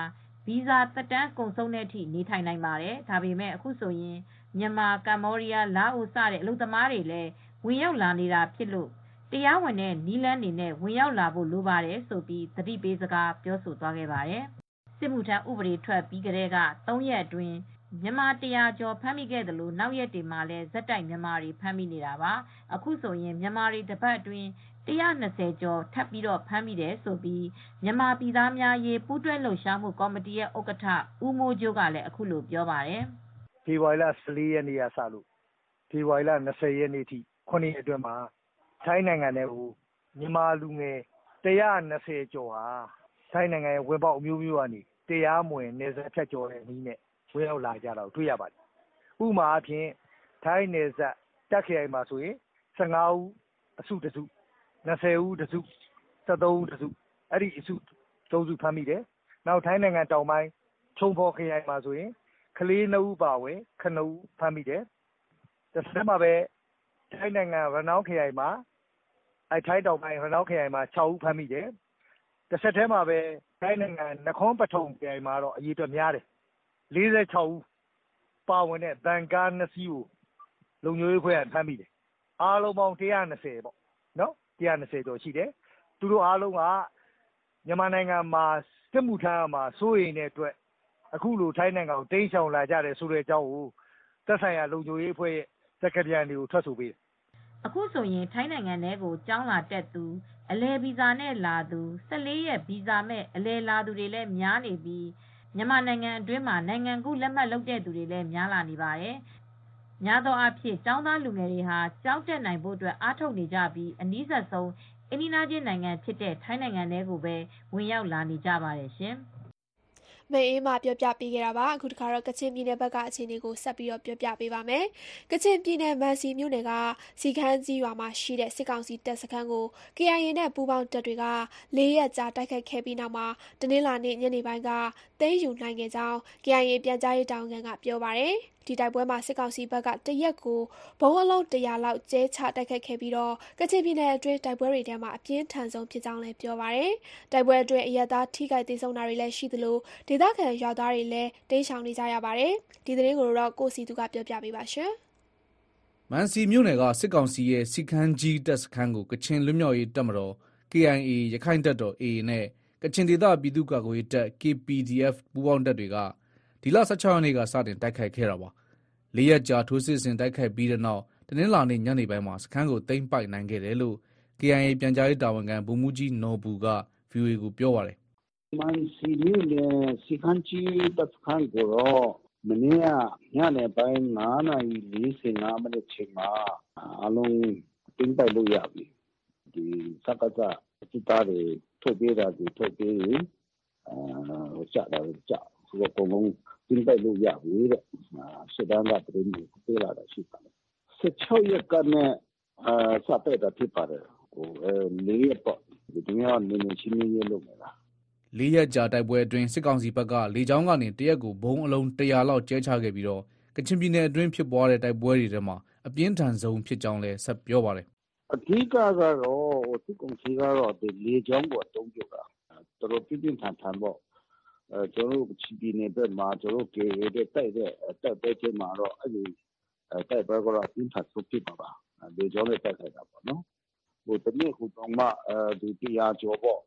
ဗီဇာသက်တမ်းကုန်ဆုံးတဲ့အထိနေထိုင်နိုင်ပါတယ်။ဒါပေမဲ့အခုဆိုရင် မြန်မာ ကမ္ဘောဒီးယား လာအို စတဲ့ အလုပ်သမားတွေလည်း ဝင်ရောက်လာနေတာဖြစ်လို့ တရားဝင်တဲ့နီလန်းနေနဲ့ ဝင်ရောက်လာဖို့ လိုပါတယ်ဆိုပြီး သတိပေးစကား ပြောဆိုသွားခဲ့ပါတယ်။စစ်မှုထမ်းဥပဒေ ထွက်ပြီးကတည်းက ၃ ရက်အတွင်း မြန်မာ ၁၀၀ ကျော် ဖမ်းမိခဲ့သလို နောက်ရက်တွေမှာလည်း ဆက်တိုက် မြန်မာတွေ ဖမ်းမိနေတာပါ အခုဆိုရင် မြန်မာတွေ တပတ်အတွင်း120ကျော် ထပ်ပြီး ဖမ်းမိတယ်လို့ မြန်မာပြည်သားများအရေး ပူးတွဲလှုပ်ရှားမှုကော်မတီရဲ့ ဥက္ကဋ္ဌ ဦးမိုးကြိုးကလည်း အခုလိုပြောပါတယ် ဖေဖေါ်ဝါရီလ ၁၄ ရက်နေ့ကစလို့ ဖေဖေါ်ဝါရီလ ၂၀ ရက်နေ့ထိ ၇ ရက်အတွင်းမှာ ထိုင်းနိုင်ငံထဲကို မြန်မာလူငယ် ၁၂၀ ကျော်ဟာ ထိုင်းနိုင်ငံရဲ့ ဝင်ပေါက်အမျိုးမျိုးကနေ တရားမဝင် နယ်စပ်ဖြတ်ကျော်တဲ့နည်းနဲ့ ဝင်ရောက်လာကြတာကို တွေ့ရပါတယ်။ဥပမာအားဖြင့် ထိုင်းနယ်စပ် တာ့ခ်ခရိုင်မှာဆိုရင် ၁၅ ဦးအစုတစု၊၂၀ ဦးတစု၊၁၃ ဦးတစု အဲဒီအစု ၃ စု ဖမ်းမိတယ်။နောက် ထိုင်းနိုင်ငံတောင်ပိုင်း ချုံဖော်ခရိုင်မှာဆိုရင် ကလေး၂ဦးအပါအဝင်၇ဦးဖမ်းမိတယ်။တဆက်တည်းမှာပဲထိုင်းနိုင်ငံရနောင်းခရိုင်မှာထိုင်းတောင်ပိုင်းရနောင်းခရိုင်မှာ၆ဦးဖမ်းမိတယ်။တဆက်တည်းမှာပဲထိုင်းနိုင်ငံနခွန်းပထုံခရိုင်မှာတော့အရေအတွက်များတယ်။၄၆ဦးပါဝင်တဲ့ဗန်ကား၂စီးကိုလုံခြုံရေးအဖွဲ့ကဖမ်းမိတယ်။အားလုံးပေါင်း၁၂၀ပေါ့နော်၁၂၀ကျော်ရှိတယ်။သူတို့အားလုံးကမြန်မာနိုင်ငံမှာစစ်မှုထမ်းရမှာစိုးရိမ်တဲ့အတွက် အခုလို ထိုင်းနိုင်ငံကို တိမ်းရှောင်လာကြတယ်ဆိုတဲ့အကြောင်းကို သက်ဆိုင်ရာ လုံခြုံရေးအဖွဲ့ရဲ့ စကားပြန်တွေကို ထွက်ဆိုပေးတယ် အခုဆိုရင် ထိုင်းနိုင်ငံထဲကို ကျောင်းလာတက်သူ အလည်ဗီဇာနဲ့ လာသူ14ရက်ဗီဇာမဲ့ အလည်လာသူတွေလည်း များနေပြီး မြန်မာနိုင်ငံအတွင်းမှာ နိုင်ငံကူးလက်မှတ် လုပ်တဲ့သူတွေလည်း များလာနေပါတယ်။များသောအားဖြင့် ကျောင်းသားလူငယ်တွေဟာ ကျောင်းတက်နိုင်ဖို့အတွက် အားထုတ်နေကြပြီး အနည်းဆက်ဆုံး အိမ်နီးချင်းနိုင်ငံဖြစ်တဲ့ ထိုင်းနိုင်ငံထဲကိုပဲ ဝင်ရောက်လာနေကြပါတယ်ရှင်။ မအေးမပြောပြပေးခဲ့တာပါအခုတခါတော့ကချင်ပြည်နယ်ဘက်ကအခြေအနေကိုဆက်ပြီးတော့ပြောပြပေးပါမယ်ကချင်ပြည်နယ်မန်စီမြို့နယ်ကစီခန်းကြီးရွာမှာရှိတဲ့စစ်ကောင်စီတပ်စခန်းကို KIA နဲ့ပူးပေါင်းတပ်တွေက၄ရက်ကြာတိုက်ခိုက်ခဲ့ပြီးနောက်မှာတနင်္လာနေ့ညနေပိုင်းကသိမ်းယူနိုင်ခဲ့ကြောင်း KIA ပြန်ကြားရေးတာဝန်ခံကပြောပါတယ်ဒီတိုက်ပွဲမှာစစ်ကောင်စီဘက်ကတရက်ကိုဘုံအလုံး100လောက်ကျဲချတိုက်ခိုက်ခဲ့ပြီးတော့ကချင်ပြည်နယ်အတွင်းတိုက်ပွဲတွေထဲမှာအပြင်းထန်ဆုံးဖြစ်ကြောင်းလည်းပြောပါတယ်တိုက်ပွဲအတွင်းအရက်သားထိခိုက်ဒေဆုံးတာတွေလည်းရှိသလိုဒေသခံရွာသားတွေလည်းတိမ်းရှောင်နေကြရပါတယ်ဒီသတင်းကိုတော့ကိုစီသူကပြောပြပေးပါရှင်မန်စီမြို့နယ်ကစစ်ကောင်စီရဲ့စီခန်းကြီးတပ်စခန်းကိုကချင်လွတ်မြောက်ရေးတပ်မတော် KIA ရခိုင်တပ်တော် AA နဲ့ကချင်ဒေသပြည်သူ့ကာကွယ်ရေးတပ် KPDF ပူးပေါင်းတပ်တွေက ဒီလ16ရက်နေ့ကစတင်တိုက်ခိုက်ခဲ့တာပါ။လေးရက်ကြာထိုးစစ်ဆင်တိုက်ခိုက်ပြီးတဲ့နောက်တနင်္လာနေ့ညနေပိုင်းမှာစခန်းကိုသိမ်းပိုက်နိုင်ခဲ့တယ်လို့ KIA ပြန်ကြားရေးတာဝန်ခံဗိုလ်မှူးကြီးနော်ဘူက VOA ကိုပြောပါတယ်။"မန်စီမြို့နယ်စီခန်းကြီးတပ်စခန်းကိုတော့မနေ့ကညနေပိုင်း၅နာရီ၄၅မိနစ်အချိန်မှာအားလုံးသိမ်းပိုက်လို့ရပြီ။စကစစစ်သားတွေထွက်ပြေးတာတွေထွက်ပြေးပြီကျတာတွေကျပြီအကုန်လုံး သိမ်းပိုက်လို့ရပြီတဲ့ရှေ့တန်းကသတင်းတွေပေးလာတာရှိပါတယ်။၁၆ရက်ကနေစတိုက်တာဖြစ်ပါတယ်။လေးရက်ပေါ့ဒီနေ့ကနယ်မြေရှင်းလင်းရေးလုပ်နေတာ။"လေးရက်ကြာတိုက်ပွဲအတွင်းစစ်ကောင်စီဘက်ကလေကြောင်းကနေတရက်ကိုဗုံးအလုံး၁၀၀လောက်ကြဲချခဲ့ပြီးတော့ကချင်ပြည်နယ်အတွင်းဖြစ်ပွားတဲ့တိုက်ပွဲတွေထဲမှာအပြင်းထန်ဆုံးဖြစ်ကြောင်းလည်းဆက်ပြောပါတယ်။"အဓိကကတော့စစ်ကောင်စီကတော့လေကြောင်းကိုအသုံးပြုတာတော်တော်ပြင်းပြင်းထန်ထန်ပေါ့။ ကျနော်တို့ ကချင်ပြည်နယ်ဘက်မှာ KIA နဲ့ တိုက်တဲ့ တိုက်ပွဲထဲမှာတော့ အဲဒီတိုက်ပွဲကတော့ အပြင်းထန်ဆုံးဖြစ်မှာပါ။လေကြောင်းနဲ့ တိုက်ခိုက်တာပေါ့နော်။တနေ့ကိုတောင်မှ၁၀၀ ကျော်ပေါ့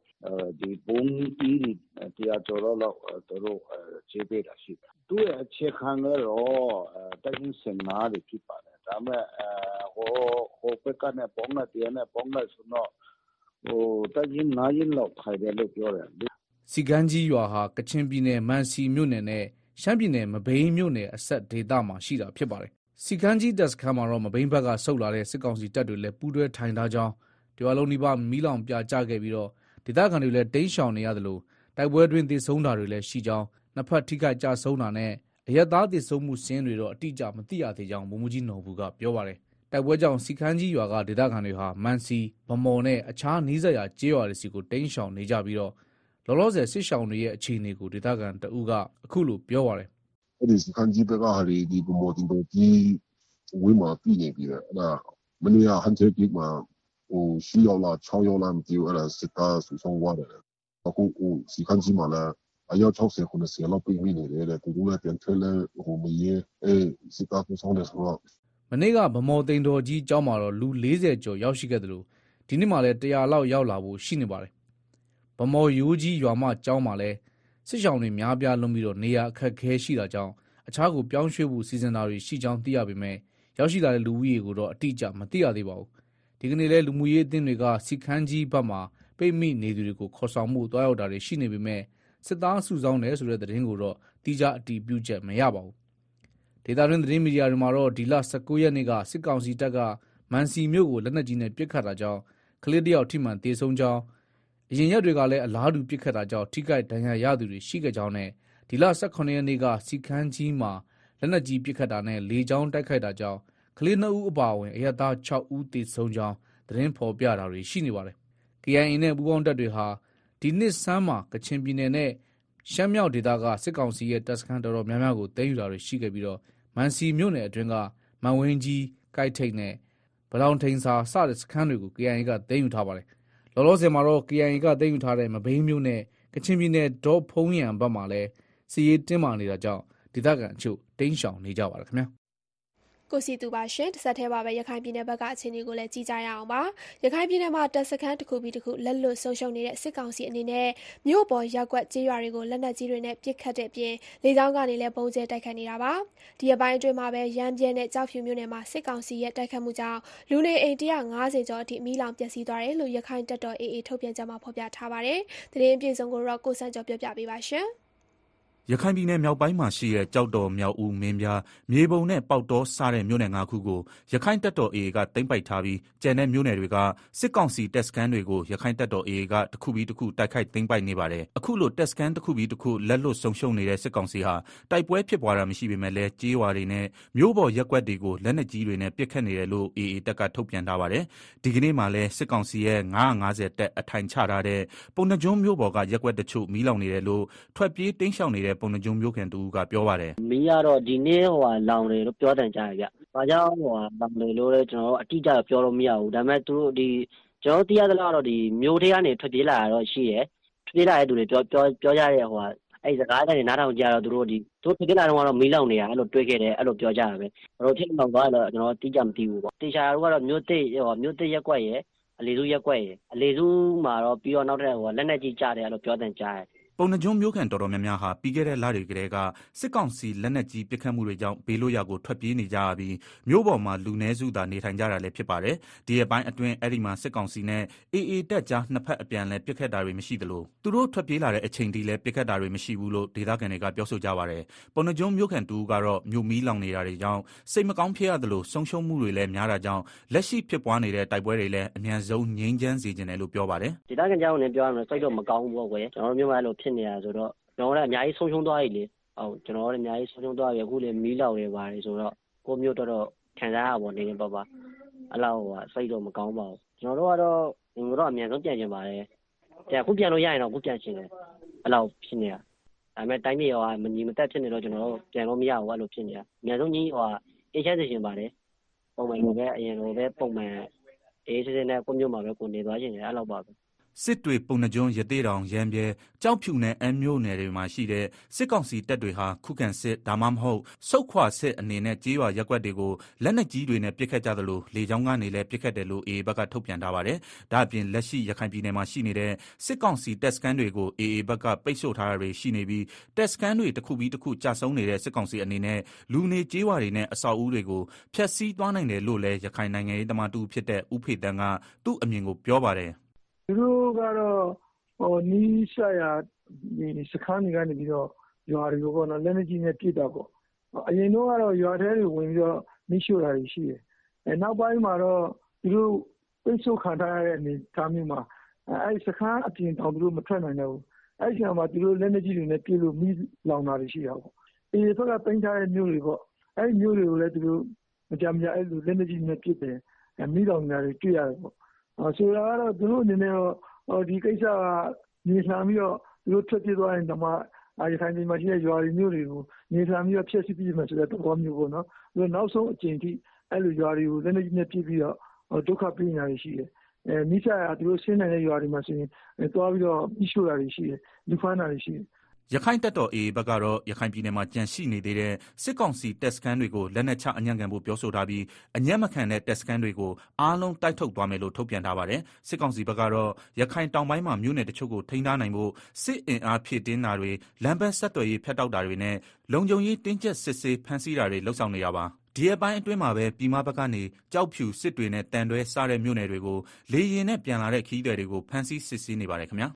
ဗုံးသီးတွေ ၁၀၀ ကျော်လောက် သူတို့ ကြဲပေးတာရှိတယ်။သူ့ရဲ့အခြေခံကတော့ တပ်ရင်း ၁၅ တွေ ဖြစ်ပါတယ်။ဒါပေမဲ့ ဟိုဘက်ကနဲ့ပေါင်းလိုက် KIA နဲ့ပေါင်းလိုက်ဆိုတော့ တပ်ရင်း ၅ ရင်းလောက် ထိုင်တယ်လို့ ပြောတယ်။" စီခန်းကြီးရွာဟာကချင်ပြည်နယ်မန်စီမြို့နယ်နဲ့ရှမ်းပြည်နယ်မဘိမ်းမြို့နယ်အစပ်ဒေသမှာရှိတာဖြစ်ပါတယ်။စီခန်းကြီးတပ်စခန်းမှာတော့မဘိမ်းဘက်ကဆုတ်လာတဲ့စစ်ကောင်စီတပ်တွေလည်းပူးတွဲထိုင်ထားကြောင်းတရွာလုံးနီးပါးမီးလောင်ပြာကျခဲ့ပြီးတော့ဒေသခံတွေလည်းတိမ်းရှောင်နေရသလိုတိုက်ပွဲအတွင်းသေဆုံးတာတွေလည်းရှိကြောင်းနှစ်ဖက်ထိခိုက်ကျဆုံးတာနဲ့အရပ်သားသေဆုံးမှုစာရင်းတွေတော့အတိအကျမသိရသေးကြောင်းဗိုလ်မှူးကြီးနော်ဘူကပြောပါတယ်။တိုက်ပွဲကြောင့်စီခန်းကြီးရွာကဒေသခံတွေဟာမန်စီ၊ဗန်းမော်နဲ့အခြားနီးစပ်ရာကျေးရွာတွေဆီကိုတိမ်းရှောင်နေကြပြီးတော့ လောလောဆယ်စစ်ရှောင်တွေရဲ့အခြေအနေကိုဒေသခံတဦးကအခုလိုပြောပါတယ်။"အဲဒီစီခန်းကြီးဘက်ကဟာတွေဗန်းမော်တင်တော်ကြီးဝန်းမှာပြည့်နေပြီတဲ့။မနေ့ကဟန်ထက်ဂိတ်မှာ၈ယောက်လား၆ယောက်လားမသိဘူးစစ်သားစုဆောင်းသွားတယ်။အခုစီခန်းကြီးမှာလည်းအယောက်၆၀-၇၀လောက်ပိတ်မိနေတယ်တဲ့။သူတို့လည်းပြန်ထွက်လည်းမရဲ။စစ်သားစုဆောင်းတယ်ဆိုတော့။"မနေ့ကဗန်းမော်သိမ်တော်ကြီးကျောင်းမှာတော့လူ၄၀ကျော်ရောက်ရှိခဲ့သလိုဒီနေ့မှာလည်း၁၀၀လောက်ရောက်လာဖို့ရှိနေပါတယ်။ ဗန်းမော်ရိုးကြီးရွာမကျောင်းမှာလည်းစစ်ရှောင်တွေများပြားလွန်းပြီးနေရာအခက်အခဲရှိတာကြောင့်အခြားကိုပြောင်းရွှေ့ဖို့စီစဉ်တာတွေရှိကြောင်းသိရပေမဲ့ရောက်ရှိလာတဲ့လူဦးရေကိုတော့အတိအကျမသိရသေးပါဘူး။ဒီကနေ့လည်းလူမှုရေးအသင်းတွေကစီခန်းကြီးဘက်မှာပိတ်မိနေသူတွေကိုခေါ်ဆောင်မှုတွားရောက်တာတွေရှိနေပေမဲ့စစ်သားစုဆောင်းတယ်ဆိုတဲ့သတင်းကိုတော့တိကျအတည်ပြုချက်မရပါဘူး။ဒေသတွင်းသတင်းမီဒီယာတွေမှာတော့ဒီလ19ရက်နေ့ကစစ်ကောင်စီတပ်ကမန်စီမြို့ကိုလက်နက်ကြီးနဲ့ပစ်ခတ်တာကြောင့်ကလေးတယောက်ထိမှန်သေဆုံးကြောင်း အရင်ရက်တွေကလည်းအလားတူပစ်ခတ်တာကြောင့် ထိခိုက်ဒဏ်ရာရသူတွေ ရှိခဲ့ကြောင်းနဲ့ ဒီလ18ရက်နေ့က စီခန်းကြီးမှာ လက်နက်ကြီးပစ်ခတ်တာနဲ့ လေကြောင်းတိုက်ခိုက်တာကြောင့် ကလေး2ဦးအပါအဝင် အရသား6ဦးသေဆုံးကြောင်း သတင်းဖော်ပြတာတွေ ရှိနေပါတယ်။ KIA နဲ့ ပူးပေါင်းတပ်တွေဟာ ဒီနှစ်ဆန်းမှာ ကချင်ပြည်နယ်နဲ့ ရှမ်းမြောက်ဒေသက စစ်ကောင်စီရဲ့ တပ်စခန်းတော်တော်များများကို သိမ်းယူတာတွေ ရှိခဲ့ပြီးတော့မန်စီမြို့နယ်အတွင်းက မန်ဝင်းကြီး၊ကိုက်ထိတ်နဲ့ ဗလောင်ထိန်စာစတဲ့စခန်းတွေကို KIA က သိမ်းယူထားပါတယ်။ လောလောဆယ်မှာတော့ KIA က သိမ်းယူထားတဲ့ မဘိမ်းမြို့နဲ့ ကချင်ပြည်နယ် ဒေါဖုန်းယန်ဘက်မှာလည်း စစ်ရေးတင်းမာနေတာကြောင့် ဒေသခံအချို့ တိမ်းရှောင်နေကြပါတယ်ခင်ဗျာ။ ကိုစီတူပါရှင်တစ်ဆက်တည်းပါပဲရခိုင်ပြည်နယ်ဘက်ကအခြေအနေကိုလည်းကြည့်ကြရအောင်ပါရခိုင်ပြည်နယ်မှာတပ်စခန်းတစ်ခုပြီးတစ်ခုလက်လွတ်ဆုံးရှုံးနေတဲ့စစ်ကောင်စီအနေနဲ့မြို့ပေါ်ရက်ကွက်ကြေးရွာတွေကိုလက်နက်ကြီးတွေနဲ့ပစ်ခတ်တဲ့အပြင်လေကြောင်းကနေလည်းပုံကျဲတိုက်ခတ်နေတာပါဒီအပိုင်းအတွင်းမှာပဲရမ်းပြဲနဲ့ကြောက်ဖြူမြို့နယ်မှာစစ်ကောင်စီရဲ့တိုက်ခတ်မှုကြောင့်လူနေအိမ်150ကျော်အထိမိလောင်ပျက်စီးသွားတယ်လို့ရခိုင်တပ်တော် AA ထုတ်ပြန်ကြမှာဖော်ပြထားပါတယ်တရင်အပြည့်စုံကိုတော့ကိုစံကျော်ပြပြပေးပါရှင် ရခိုင်ပြည်နယ်မြောက်ပိုင်းမှာရှိတဲ့ကြောက်တော် မြောက်ဦး မင်းပြား မြေပုံနဲ့ ပေါက်တော စတဲ့ မြို့နယ် ၅ ခုကိုရခိုင်တပ်တော် AA က သိမ်းပိုက်ထားပြီး ကျန်တဲ့မြို့နယ်တွေက စစ်ကောင်စီတပ်စခန်းတွေကိုရခိုင်တပ်တော် AA က တခုပြီးတခု တိုက်ခိုက်သိမ်းပိုက်နေပါတယ် အခုလို တပ်စခန်းတခုပြီးတခု လက်လွတ်ဆုံးရှုံးနေတဲ့ စစ်ကောင်စီဟာ တိုက်ပွဲဖြစ်ပွားတာ မရှိပေမဲ့လည်းကြေးရွာတွေနဲ့ မြို့ပေါ်ရက်ကွက်တွေကို လက်နက်ကြီးတွေနဲ့ ပစ်ခတ်နေတယ်လို့ AA တပ်က ထုတ်ပြန်ထားပါတယ် ဒီကနေ့မှာလည်း စစ်ကောင်စီရဲ့950တပ် အထိုင်ချထားတဲ့ ပုံနှကျွန်းမြို့ပေါ်ကရက်ကွက်တချို့ မီးလောင်နေတယ်လို့ ထွက်ပြေးတိမ်းရှောင်နေတဲ့ပုံနှကျွန်းမြို့ခံတူကပြောပါတယ် မီးကတော့ ဒီနေ့ဟိုဟာလောင်တယ်လို့ ပြောတယ်ကြားရဗျ။ဘာကြောင့်ဟိုဟာလောင်တယ်လို့လဲကျွန်တော်တို့ အတိအကျတော့ပြောလို့မရဘူး။ဒါပေမဲ့သူတို့ဒီကျွန်တော်တို့ သိရသလောက်တော့ဒီမျိုးထဲကနေ ထွက်ပြေးလာတာတော့ ရှိတယ်။ထွက်ပြေးလာတဲ့သူတွေ ပြောပြောပြောကြတဲ့ဟိုဟာအဲ့ဒီစကားကနေနားထောင်ကြတော့ သူတို့ဒီသူတို့ထွက်ပြေးလာတော့ကတော့ မီးလောင်နေတာအဲ့လိုတွေးခဲ့တယ်အဲ့လိုပြောကြတာပဲ။ဘယ်လိုဖြစ်လောင်သွားလဲတော့ ကျွန်တော်တိကျ မသိဘူးပေါ့။တေချာတို့ကတော့မျိုးသိဟိုမျိုးသိရက်ကွက်ရဲ့အလေစုရက်ကွက်ရဲ့အလေစုမှာတော့ ပြီးတော့ နောက်ထပ်ဟိုလက်နက်ကြီးကြားတယ်အဲ့လိုပြောတဲ့ကြားတယ် ပုံနှကျွန်းမြို့ခံတော်တော်များများဟာ ပြီးခဲ့တဲ့လတွေကတည်းက စစ်ကောင်စီ လက်နက်ကြီးပစ်ခတ်မှုတွေကြောင့် ဘေးလွတ်ရာကို ထွက်ပြေးနေကြရပြီး မြို့ပေါ်မှာ လူနည်းစုသာ နေထိုင်ကြတာလည်း ဖြစ်ပါတယ် ဒီအပိုင်းအတွင်း အဲ့ဒီမှာ စစ်ကောင်စီနဲ့ AA တပ်ကြား နှစ်ဖက်အပြန်လဲပစ်ခတ်တာတွေမရှိသလို သူတို့ထွက်ပြေးလာတဲ့အချိန်ထိလည်း ပစ်ခတ်တာတွေမရှိဘူးလို့ ဒေသခံတွေက ပြောဆိုကြပါတယ် ပုံနှကျွန်းမြို့ခံတူကတော့ မြို့မီးလောင်နေတာတွေကြောင့် စိတ်မကောင်းဖြစ်ရသလို ဆုံးရှုံးမှုတွေလည်း များတာကြောင့် လက်ရှိဖြစ်ပွားနေတဲ့ တိုက်ပွဲတွေလည်း အမြန်ဆုံးငြိမ်းချမ်းစေချင်တယ်လို့ ပြောပါတယ် ဒေသခံကြောင့်လည်းပြောရမယ်စိတ်တော့ မကောင်းဘူးပေါ့ကွယ်ကျွန်တော်တို့မြို့မှာ အဲ့လိုဖြစ်နေတာဆိုတော့ကျွန်တော်တို့လည်းအများကြီးဆုံးရှုံးသွားပြီလေဟုတ်ကျွန်တော်တို့လည်းအများကြီးဆုံးရှုံးသွားပြီအခုလည်းမီးလောင်နေပါတယ်ဆိုတော့ကိုမျိုးတော်တော်ခံစားရပါနေနေပါပါအဲ့လောက်ဟိုစိတ်တော့မကောင်းပါဘူးကျွန်တော်တို့ကတော့ငွေတော့အမြန်ဆုံးပြန်ကျင်ပါတယ်ပြန်အခုပြန်လို့ရရင်တော့အခုပြန်ချင်တယ်အဲ့လောက်ဖြစ်နေတာဒါပေမဲ့တိုင်းပြည်ရောမညီမတက်ဖြစ်နေတော့ကျွန်တော်တို့ပြန်လို့မရဘူးအဲ့လိုဖြစ်နေတာအမြန်ဆုံးကြီးဟိုအေးချမ်းစေချင်ပါတယ်ပုံမှန်လိုပဲအရင်လိုပဲပုံမှန်အေးစစ်စစ်နဲ့ကိုမျိုးမှာပဲကိုနေသွားချင်တယ်အဲ့လောက်ပါပဲ စစ်တွေ ပုံနှကျွန်း ရသေးတောင် ရမ်းပြဲကြောက်ဖြူနဲ့ အမ်းမြို့နယ်တွေမှာရှိတဲ့ စစ်ကောင်စီတပ်တွေဟာ ခုခံစစ် ဒါမှမဟုတ်စုတ်ခွာစစ်အနေနဲ့ကြေးရွာရက်ကွက်တွေကို လက်နက်ကြီးတွေနဲ့ ပစ်ခတ်ကြသလို လေကြောင်းကနေလည်း ပစ်ခတ်တယ်လို့ AA ဘက်က ထုတ်ပြန်ထားပါတယ်။ဒါ့အပြင် လက်ရှိ ရခိုင်ပြည်နယ်မှာရှိနေတဲ့ စစ်ကောင်စီတပ်စခန်းတွေကို AA ဘက်က ပိတ်ဆို့ထားတာတွေရှိနေပြီး တပ်စခန်းတွေတစ်ခုပြီးတစ်ခုကြာဆုံးနေတဲ့ စစ်ကောင်စီအနေနဲ့ လူနေကြေးရွာတွေနဲ့ အဆောက်အဦတွေကို ဖျက်ဆီးသွားနိုင်တယ်လို့လည်း ရခိုင်နိုင်ငံရေးသမားတူဖြစ်တဲ့ ဦးဖေတန်းက သူ့အမြင်ကို ပြောပါတယ် သူတို့ကတော့ဟိုနီးစပ်ရာဒီစခန်းတွေကနေပြီးတော့ ရွာတွေကိုပေါ့နော်လက်နက်ကြီးနဲ့ ပစ်တာပေါ့ အရင်တော့ကတော့ ရွာထဲတွေဝင်ပြီးတော့မိရှို့တာတွေရှိတယ်အဲနောက်ပိုင်းမှာတော့ သူတို့ ပိတ်ဆို့ခံထားရတဲ့ အနေအထားမျိုးမှာ အဲအဲ့ဒီစခန်းအပြင်တောင် သူတို့ မထွက်နိုင်တော့ဘူး အဲ့ဒီချိန်မှာ သူတို့ လက်နက်ကြီးတွေနဲ့ ပစ်လို့မိလောင်တာတွေ ရှိတာပေါ့အေးဘက်ကပိန်းထားတဲ့မျိုးတွေပေါ့ အဲ့ဒီမျိုးတွေကိုလည်း သူတို့ မကြမ်းမကြအဲ့လိုလက်နက်ကြီးတွေနဲ့ ပစ်တယ်အဲမိလောင်နေတာတွေ တွေ့ရတယ်ပေါ့ အော်ဆိုတာကတော့ သူတို့အနေနဲ့တော့ဟိုဒီကိစ္စက မြေလှန်ပြီးတော့ သူတို့ထွက်ပြေးသွားရင်တော့မှအာရခိုင်ပြည်မှာရှိတဲ့ ရွာတွေမျိုးတွေကို မြေလှန်ပြီးတော့ ဖျက်ဆီးပြီးမှဆိုတဲ့ သဘောမျိုးပေါ့နော်သူတို့နောက်ဆုံးအကြိမ်ထိ အဲ့လိုရွာတွေကို လက်နက်ကြီးနဲ့ပြစ်ပြီးတော့ဟိုဒုက္ခပေးနေတာတွေရှိတယ်အဲမိစ္ဆာကသူတို့ဆင်းနိုင်တဲ့ ရွာတွေမှာဆိုရင်အဲတွားပြီးတော့ပြီးရှို့တာတွေရှိတယ် လူဖမ်းတာတွေရှိတယ် ရခိုင်တပ်တော် AA ဘက်ကတော့ ရခိုင်ပြည်နယ်မှာကျန်ရှိနေသေးတဲ့ စစ်ကောင်စီတပ်စခန်းတွေကို လက်နက်ချအညံ့ခံဖို့ ပြောဆိုထားပြီး အညံ့မခံတဲ့ တပ်စခန်းတွေကို အားလုံးတိုက်ထုတ်သွားမယ်လို့ ထုတ်ပြန်ထားပါတယ်။စစ်ကောင်စီဘက်ကတော့ ရခိုင်တောင်ပိုင်းမှာ မြို့နယ်တချို့ကို ထိန်းထားနိုင်ဖို့ စစ်အင်အားဖြည့်တင်းတာတွေ လမ်းပန်းဆက်သွယ်ရေး ဖြတ်တောက်တာတွေနဲ့ လုံခြုံရေးတင်းကျပ်စစ်ဆေး ဖမ်းဆီးတာတွေ လုပ်ဆောင်နေတာပါ။ဒီရက်ပိုင်းအတွင်းမှာပဲ ပြည်မဘက်ကနေကြောက်ဖြူ စစ်တွေနဲ့တန်တွဲ စတဲ့မြို့နယ်တွေကို လေယာဉ်နဲ့ ပြန်လာတဲ့ ခရီးသည်တွေကို ဖမ်းဆီးစစ်ဆေးနေပါတယ်ခင်ဗျာ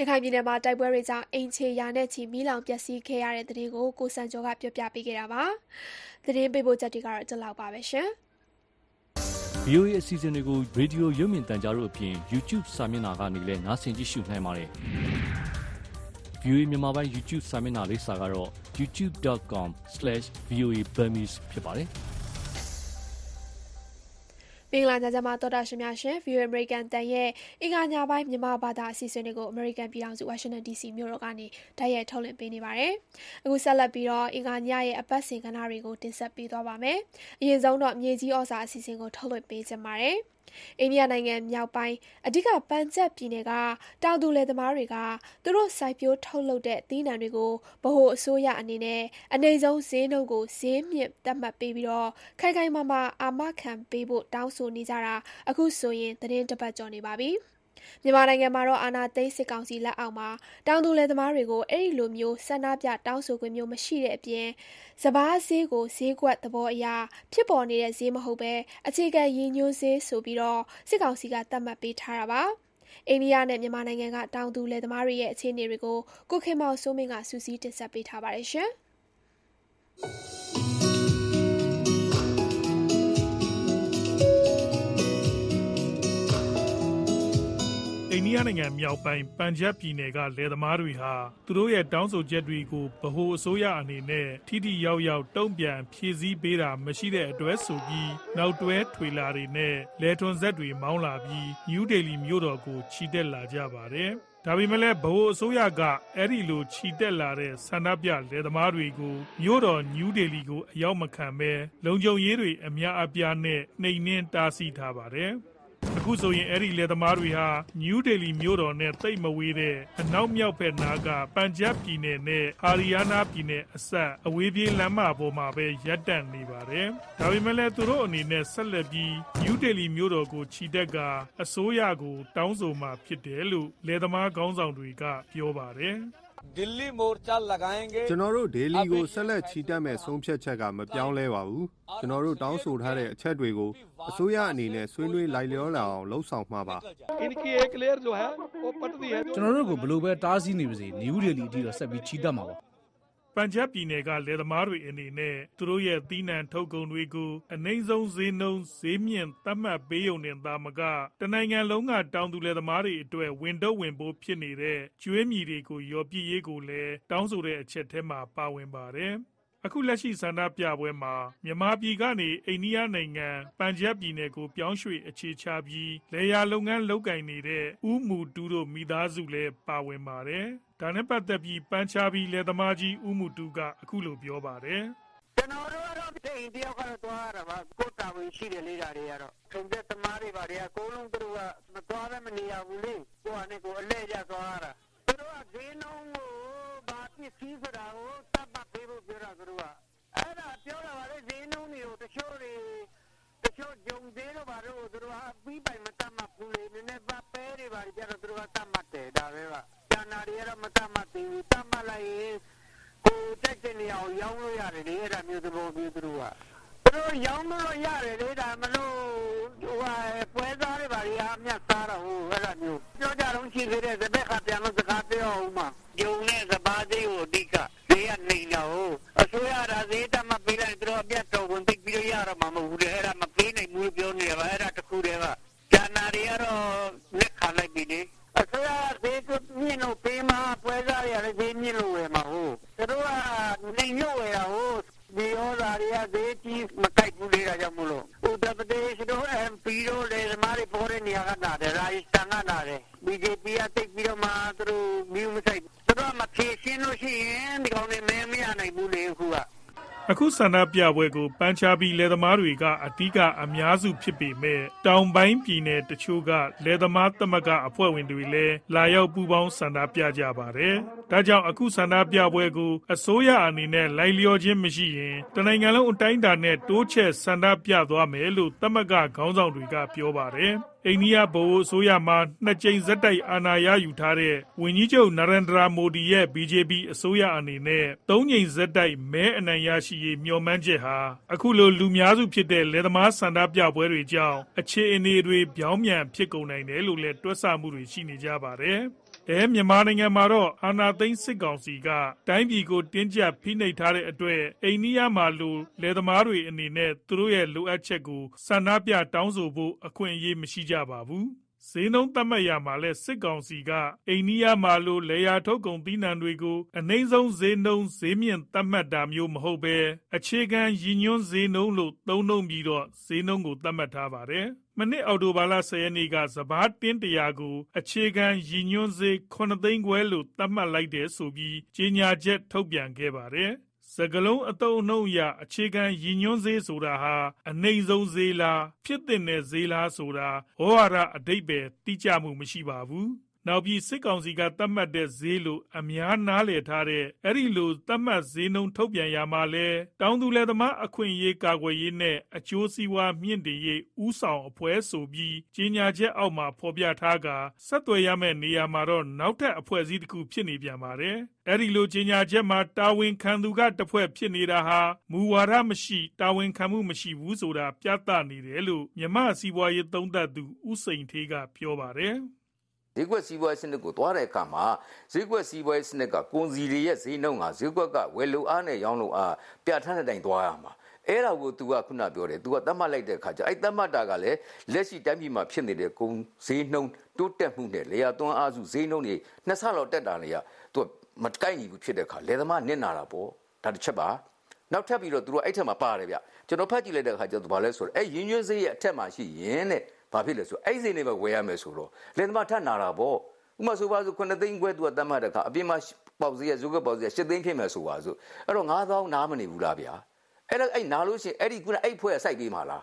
ရခိုင်ပြည်နယ်မှာ တိုက်ပွဲတွေကြောင့် အိမ်ခြေရာနဲ့ချီ မီးလောင်ပျက်စီးခဲ့ရတဲ့တဲ့တင်ကို ကိုစံကျော်ကပြောပြပေးခဲ့တာပါ။သတင်းပေးပို့ချက်တွေကတော့ ဒီလောက်ပါပဲရှင်။ VOA အစီအစဉ်တွေကို Radio ရုပ်မြင်သံကြားတို့အပြင် YouTube စာမျက်နှာကနေလည်း နားဆင်ကြည့်ရှုနိုင်ပါတယ်။ VOA မြန်မာပိုင်း YouTube စာမျက်နှာလိပ်စာကတော့ youtube.com/voaburmese ဖြစ်ပါတယ်။ မင်္ဂလာညချမ်းပါတော်တာရှင်များရှင် VOA American တန်ရဲ့အင်္ဂါညပိုင်းမြန်မာဘာသာအစီအစဉ်တွေကို American ပြည်ထောင်စု Washington DC မြို့တော်ကနေတိုက်ရိုက်ထုတ်လွှင့်ပေးနေပါတယ်။အခုဆက်လက်ပြီးတော့အင်္ဂါညရဲ့အပတ်စဉ်ကဏ္ဍတွေကိုတင်ဆက်ပေးသွားပါမယ်။အရင်ဆုံးတော့မြေကြီးဩဇာအစီအစဉ်ကိုထုတ်လွှင့်ပေးကြပါမယ်။ အိန္ဒိယနိုင်ငံမြောက်ပိုင်း အဓိက ပန်ဂျပ်ပြည်နယ်က တောင်သူလယ်သမားတွေက သူတို့ စိုက်ပျိုးထုတ်လုပ်တဲ့ သီးနှံတွေကို ဗဟိုအစိုးရအနေနဲ့ အနိမ့်ဆုံးဈေးနှုန်းကို ဈေးမြင့်သတ်မှတ်ပေးပြီးတော့ခိုင်ခိုင်မာမာ အာမခံပေးဖို့ တောင်းဆိုနေကြတာ အခုဆိုရင်သတင်းတပတ်ကျော်နေပါပြီ။ မြန်မာနိုင်ငံမှာတော့ အာဏာသိမ်းစစ်ကောင်စီလက်အောက်မှာ တောင်သူလယ်သမားတွေကို အဲ့ဒီလိုမျိုး ဆန္ဒပြတောင်းဆိုခွင့်မျိုးမရှိတဲ့အပြင် စပါးဈေးကို ဈေးကွက်သဘောအရ ဖြစ်ပေါ်နေတဲ့ဈေးမဟုတ်ပဲအခြေခံရည်ညွှန်းဈေးဆိုပြီးတော့စစ်ကောင်စီက သတ်မှတ်ပေးထားတာပါ။အိန္ဒိယနဲ့ မြန်မာနိုင်ငံက တောင်သူလယ်သမားတွေရဲ့ အခြေအနေတွေကို ကိုခင်မောင်စိုးမင်းကစူးစီးတင်ဆက်ပေးထားပါတယ်ရှ အိန္ဒိယနိုင်ငံမြောက်ပိုင်း ပန်ဂျပ်ပြည်နယ်က လယ်သမားတွေဟာ သူတို့ရဲ့ တောင်းဆိုချက်တွေကို ဗဟိုအစိုးရအနေနဲ့ ထိထိရောက်ရောက် တုံ့ပြန်ဖြည့်ဆည်းပေးတာ မရှိတဲ့အတွက်ဆိုပြီး နောက်တွဲ ထွေလာတွေနဲ့ လယ်ထွန်ဆက်တွေ မောင်းလာပြီး နယူးဒေလီမြို့တော်ကို ချီတက်လာကြပါတယ်။ဒါပေမဲ့လည်း ဗဟိုအစိုးရက အဲ့ဒီလို ချီတက်လာတဲ့ ဆန္ဒပြလယ်သမားတွေကို မြို့တော် နယူးဒေလီကို အရောက်မခံပဲလုံခြုံရေးတွေ အများအပြားနဲ့ နှိမ်နင်း တားဆီးထားပါတယ်။ အခုဆိုရင် အဲ့ဒီလယ်သမားတွေဟာ နယူးဒေလီမြို့တော်နဲ့တိတ်မဝေးတဲ့ အနောက်မြောက်ဘက်နားက ပန်ဂျပ်ပြည်နယ်နဲ့ ဟာရီယားနားပြည်နယ်အစပ် အဝေးပြေးလမ်းမပေါ်မှာပဲ ရပ်တန့်နေပါတယ်။ဒါပေမဲ့လည်း သူတို့အနေနဲ့ ဆက်လက်ပြီး နယူးဒေလီမြို့တော်ကိုခြိတက်ကအစိုးရကို တောင်းဆိုမှာဖြစ်တယ်လို့ လယ်သမားခေါင်းဆောင်တွေက ပြောပါတယ်။ दिल्ली मोर्चा लगाएंगे ကျွန်တော်တို့ဒေလီကိုဆက်လက်ချီတက်မဲ့ဆုံးဖြတ်ချက်ကမပြောင်းလဲပါဘူးကျွန်တော်တို့တောင်းဆိုထားတဲ့အချက်တွေကိုအစိုးရအနေနဲ့ဆွေးနွေးလိုက်လျောလာအောင်လှုံ့ဆော်မှာပါ इनकी एक लेयर जो है वो पटती है ကျွန်တော်တို့ကိုဘလို့ပဲတားဆီးနေပါစေနယူးဒေလီအထိတော့ဆက်ပြီးချီတက်မှာပါ ပန်ဂျပ်ပြည်နယ်က လယ်သမားတွေအနေနဲ့ သူတို့ရဲ့ သီးနှံထုတ်ကုန်တွေကို အနှိမ့်ဆုံးဈေးနှုန်း ဈေးမြင့်သတ်မှတ်ပေးုံနဲ့သာမက တနိုင်ငံလုံးက တောင်သူလယ်သမားတွေအတွက်ဝင်တော့ဝင်ဖို့ဖြစ်နေတဲ့ကျွေးမြီတွေကိုရော်ပြည့်ရေးကိုလည်း တောင်းဆိုတဲ့အချက်ထဲမှာ ပါဝင်ပါတယ်။အခုလက်ရှိ ဆန္ဒပြပွဲမှာ မြန်မာပြည်ကနေ အိန္ဒိယနိုင်ငံ ပန်ဂျပ်ပြည်နယ်ကို ပြောင်းရွှေ့အခြေချပြီးလေယာလုပ်ငန်း လုပ်ကင်နေတဲ့ ဦးမူတူးတို့ မိသားစုလည်း ပါဝင်ပါတယ်။ ဒါနဲ့ပတ်သက်ပြီး ပန်ချာဘီလယ်သမားကြီး ဦးမူတူးက အခုလို ပြောပါတယ်။ကျွန်တော်တို့ကတော့တိတ်တယောက်ကတော့ သွားရတာပါ ကိုယ်တာဝန်ရှိတယ်လေ ဒါတွေကတော့ထုံတဲ့သမားတွေပါတွေက အကုန်လုံး သူတို့က မသွားပဲမနေရဘူးလေ ကိုယ့်အနေကိုအလဲရသွားရတာ သူတို့က ဈေးနှုန်းကို ဘာပစ္စည်းဆိုတာကိုတတ်မှတ်ပေးဖို့ ပြောတာ သူတို့က အဲ့ဒါပြောတာပါလေဈေးနှုန်းတွေကို တချို့တွေတ ချို့ဂျုံသေးတော့ပါတော့သူတို့ကပြီးပိုင်မတတ်မှတ်ဘူးလေနည်းနည်းပါပဲတွေပါကြတော့သူတို့ကတတ်မှတ်တယ်ဒါပဲပါကျန်တာတွေကတော့မတတ်မှတ်သေးဘူးတတ်မှတ်လိုက်ရင်ကိုတက်တဲ့နေရာကိုရောင်းလို့ရတယ်လေအဲ့ဒါမျိုးသဘောမျိုးသူတို့ကသူ တို့ရောင်းလို့ရတယ်လေဒါမလို့ဟိုဟာပွဲစားတွေပါတွေအမြတ်စားတော့ဟိုအဲ့ဒါမျိုးပြောကြတော့ရှိသေးတယ်တပည့်ခါပြန်လို့စကားပြောအောင်မှာဂျုံနဲ့စပါးသေးကိုအဓိကဈေးကနေတော့အစိုးရဒါဈေးတမပေးလိုက်သူတို့အပြတ်တော်ဝင်သိပြီးတော့ရတော့မှာမဟုတ်ဘူးလေအဲ့ဒါမပေးနိုင်ဘူးပြောနေပါအဲ့ဒါတခုတည်းကကျန်တာတွေကတော့လက်ခံလိုက်ပြီလေအစိုးရဈေးကမြင့်လို့ပေးမှာပွဲစားတွေလည်းဈေးမြင့်လို့ဝယ်မှာဟုတ်သူတို့ကနေညွတ်ဝယ်တာဟုတ် ဒီရောဓာတွေကဈေးကြီးမကြိုက်ဘူးလေဒါကြောင့်မလို့ဥတ္တပဒေရှတို့ MP တို့လေသမားတွေပေါ်တဲ့နေရာကနာတယ်ရာဂျစတန်ကနာတယ် BJP ကတိတ်ပြီးတော့မှသူတို့မျိုးမဆိုင်သူတို့ကမဖြေရှင်းလို့ရှိရင်ဒီကောင်တွေမဲမရနိုင်ဘူးလေအခုကအခုဆန္ဒပြပွဲကိုပန်ချာဘီလယ်သမားတွေကအဓိကအများစုဖြစ်ပေမဲ့တောင်ပိုင်းပြည်နယ်တချို့ကလယ်သမားသမဂ္ဂအဖွဲ့ဝင်တွေလည်းလာရောက်ပူးပေါင်းဆန္ဒပြကြပါတယ်။ ဒါကြောင့် အခုဆန္ဒပြပွဲကို အစိုးရအနေနဲ့ လိုက်လျောခြင်းမရှိရင် တနိုင်ငံလုံးအတိုင်းအတာနဲ့ တိုးချဲ့ဆန္ဒပြသွားမယ်လို့ သမဂ္ဂခေါင်းဆောင်တွေက ပြောပါတယ်။အိန္ဒိယ ဗဟိုအစိုးရမှာနှစ်ကြိမ်ဆက်တိုက် အာဏာရယူထားတဲ့ ဝန်ကြီးချုပ်နရန္ဒရာမိုဒီရဲ့ BJP အစိုးရအနေနဲ့သုံးကြိမ်ဆက်တိုက် မဲအနိုင်ရရှိရေး မျှော်မှန်းချက်ဟာ အခုလို လူများစုဖြစ်တဲ့ လယ်သမားဆန္ဒပြပွဲတွေကြောင့် အခြေအနေတွေ ပြောင်းပြန်ဖြစ်ကုန်နိုင်တယ်လို့လည်း တွက်ဆမှုတွေ ရှိနေကြပါတယ်။ အဲမြန်မာနိုင်ငံမှာတော့ အာဏာသိမ်းစစ်ကောင်စီက တိုင်းပြည်ကို တင်းကျပ်ဖိနှိပ်ထားတဲ့အတွက် အိန္ဒိယမှာလို လယ်သမားတွေအနေနဲ့ သူတို့ရဲ့လိုအပ်ချက်ကို ဆန္ဒပြတောင်းဆိုဖို့ အခွင့်အရေးမရှိကြပါဘူး။ဈေးနှုန်းသတ်မှတ်ရာမှာလည်း စစ်ကောင်စီက အိန္ဒိယမှာလို လယ်ယာထုတ်ကုန်သီးနှံတွေကို အနိမ့်ဆုံးဈေးနှုန်း ဈေးမြင့်သတ်မှတ်တာမျိုးမဟုတ်ဘဲ အခြေခံရည်ညွှန်းဈေးနှုန်းလို့ သုံးနှုန်းပြီးတော့ ဈေးနှုန်းကို သတ်မှတ်ထားပါတယ်။ မနှစ် အောက်တိုဘာလ ၁၀ ရက်နေ့က စပါးတင်းတရာကို အခြေခံရည်ညွှန်းဈေး ၇ သိန်းခွဲလို့ သတ်မှတ်လိုက်တယ်ဆိုပြီး ကြေညာချက် ထုတ်ပြန်ခဲ့ပါတယ်။စကားလုံး အသုံးအနှုန်းအရ အခြေခံရည်ညွှန်းဈေးဆိုတာဟာ အနိမ့်ဆုံးဈေးလား ဖြစ်သင့်တဲ့ဈေးလားဆိုတာ ဝေါဟာရ အဓိပ္ပာယ် တိကျမှုမရှိပါဘူး။ နောက်ပြီး စစ်ကောင်စီက သတ်မှတ်တဲ့ဈေးလို့ အများနားလည်ထားတဲ့ အဲဒီလို သတ်မှတ်ဈေးနှုန်း ထုတ်ပြန်ရာမှာလည်း တောင်သူလယ်သမား အခွင့်အရေး ကာကွယ်ရေးနဲ့ အကျိုးစီးပွားမြှင့်တင်ရေး ဦးဆောင်အဖွဲ့ဆိုပြီး ကြေညာချက်အောက်မှာ ဖော်ပြထားကာ ဆက်သွယ်ရမယ့် နေရာမှာတော့ နောက်ထပ် အဖွဲ့အစည်းတစ်ခု ဖြစ်နေပြန်ပါတယ်။အဲဒီလို ကြေညာချက်မှာ တာဝန်ခံသူကတစ်ဖွဲ့ ဖြစ်နေတာဟာ မူဝါဒမရှိ တာဝန်ခံမှု မရှိဘူးဆိုတာ ပြသနေတယ်လို့ မြမစီးပွားရေး သုံးသပ်သူ ဦးစိန်ထေးက ပြောပါတယ်။ ဈေးကွက်စီးပွားရေးစနစ်ကိုသွားတဲ့အခါမှာဈေးကွက်စီးပွားရေးစနစ်ကကုန်စည်တွေရဲ့ဈေးနှုန်းကဈေးကွက်ကဝယ်လိုအားနဲ့ရောင်းလိုအားပြဋ္ဌာန်းတဲ့တိုင်သွားရမှာအဲ့ဒါကို तू ကခုနပြောတယ် तू ကသတ်မှတ်လိုက်တဲ့အခါကျအဲ့သတ်မှတ်တာကလည်းလက်ရှိတိုင်းပြည်မှာဖြစ်နေတဲ့ကုန်ဈေးနှုန်းတိုးတက်မှုနဲ့လေယာသွန်းအားစုဈေးနှုန်းတွေနှစ်ဆလောက်တက်တာလေက तू မကိုက်ညီဘူးဖြစ်တဲ့အခါလယ်သမားနစ်နာတာပေါ့ဒါတစ်ချက်ပါနောက်ထပ်ပြီးတော့သူတို့အဲ့ထက်မှာပါတယ်ဗျကျွန်တော်ဖတ်ကြည့်လိုက်တဲ့အခါကျတော့ဘာလဲဆိုတော့အဲ့ရင်းညွှန်းဈေးရဲ့အထက်မှာရှိရင်တဲ့ ဘာဖြစ်လဲဆိုအဲ့ဒီဈေးနေပဲဝယ်ရမယ်ဆိုတော့လယ်သမားထပ်နာတာပေါ့ဥမာဆိုပါစို့9သိန်းခွဲသူကတတ်မှတ်တဲ့အခါအပြင်မှာပေါက်ဈေးရဇုကပေါက်ဈေး10သိန်းဖြစ်မယ်ဆိုပါစို့အဲ့တော့9000နားမနေဘူးလားဗျာအဲ့တော့အဲ့နားလို့ရှိရင်အဲ့ဒီခုနအဲ့ဖွဲ့စိုက်ပေးမှာလား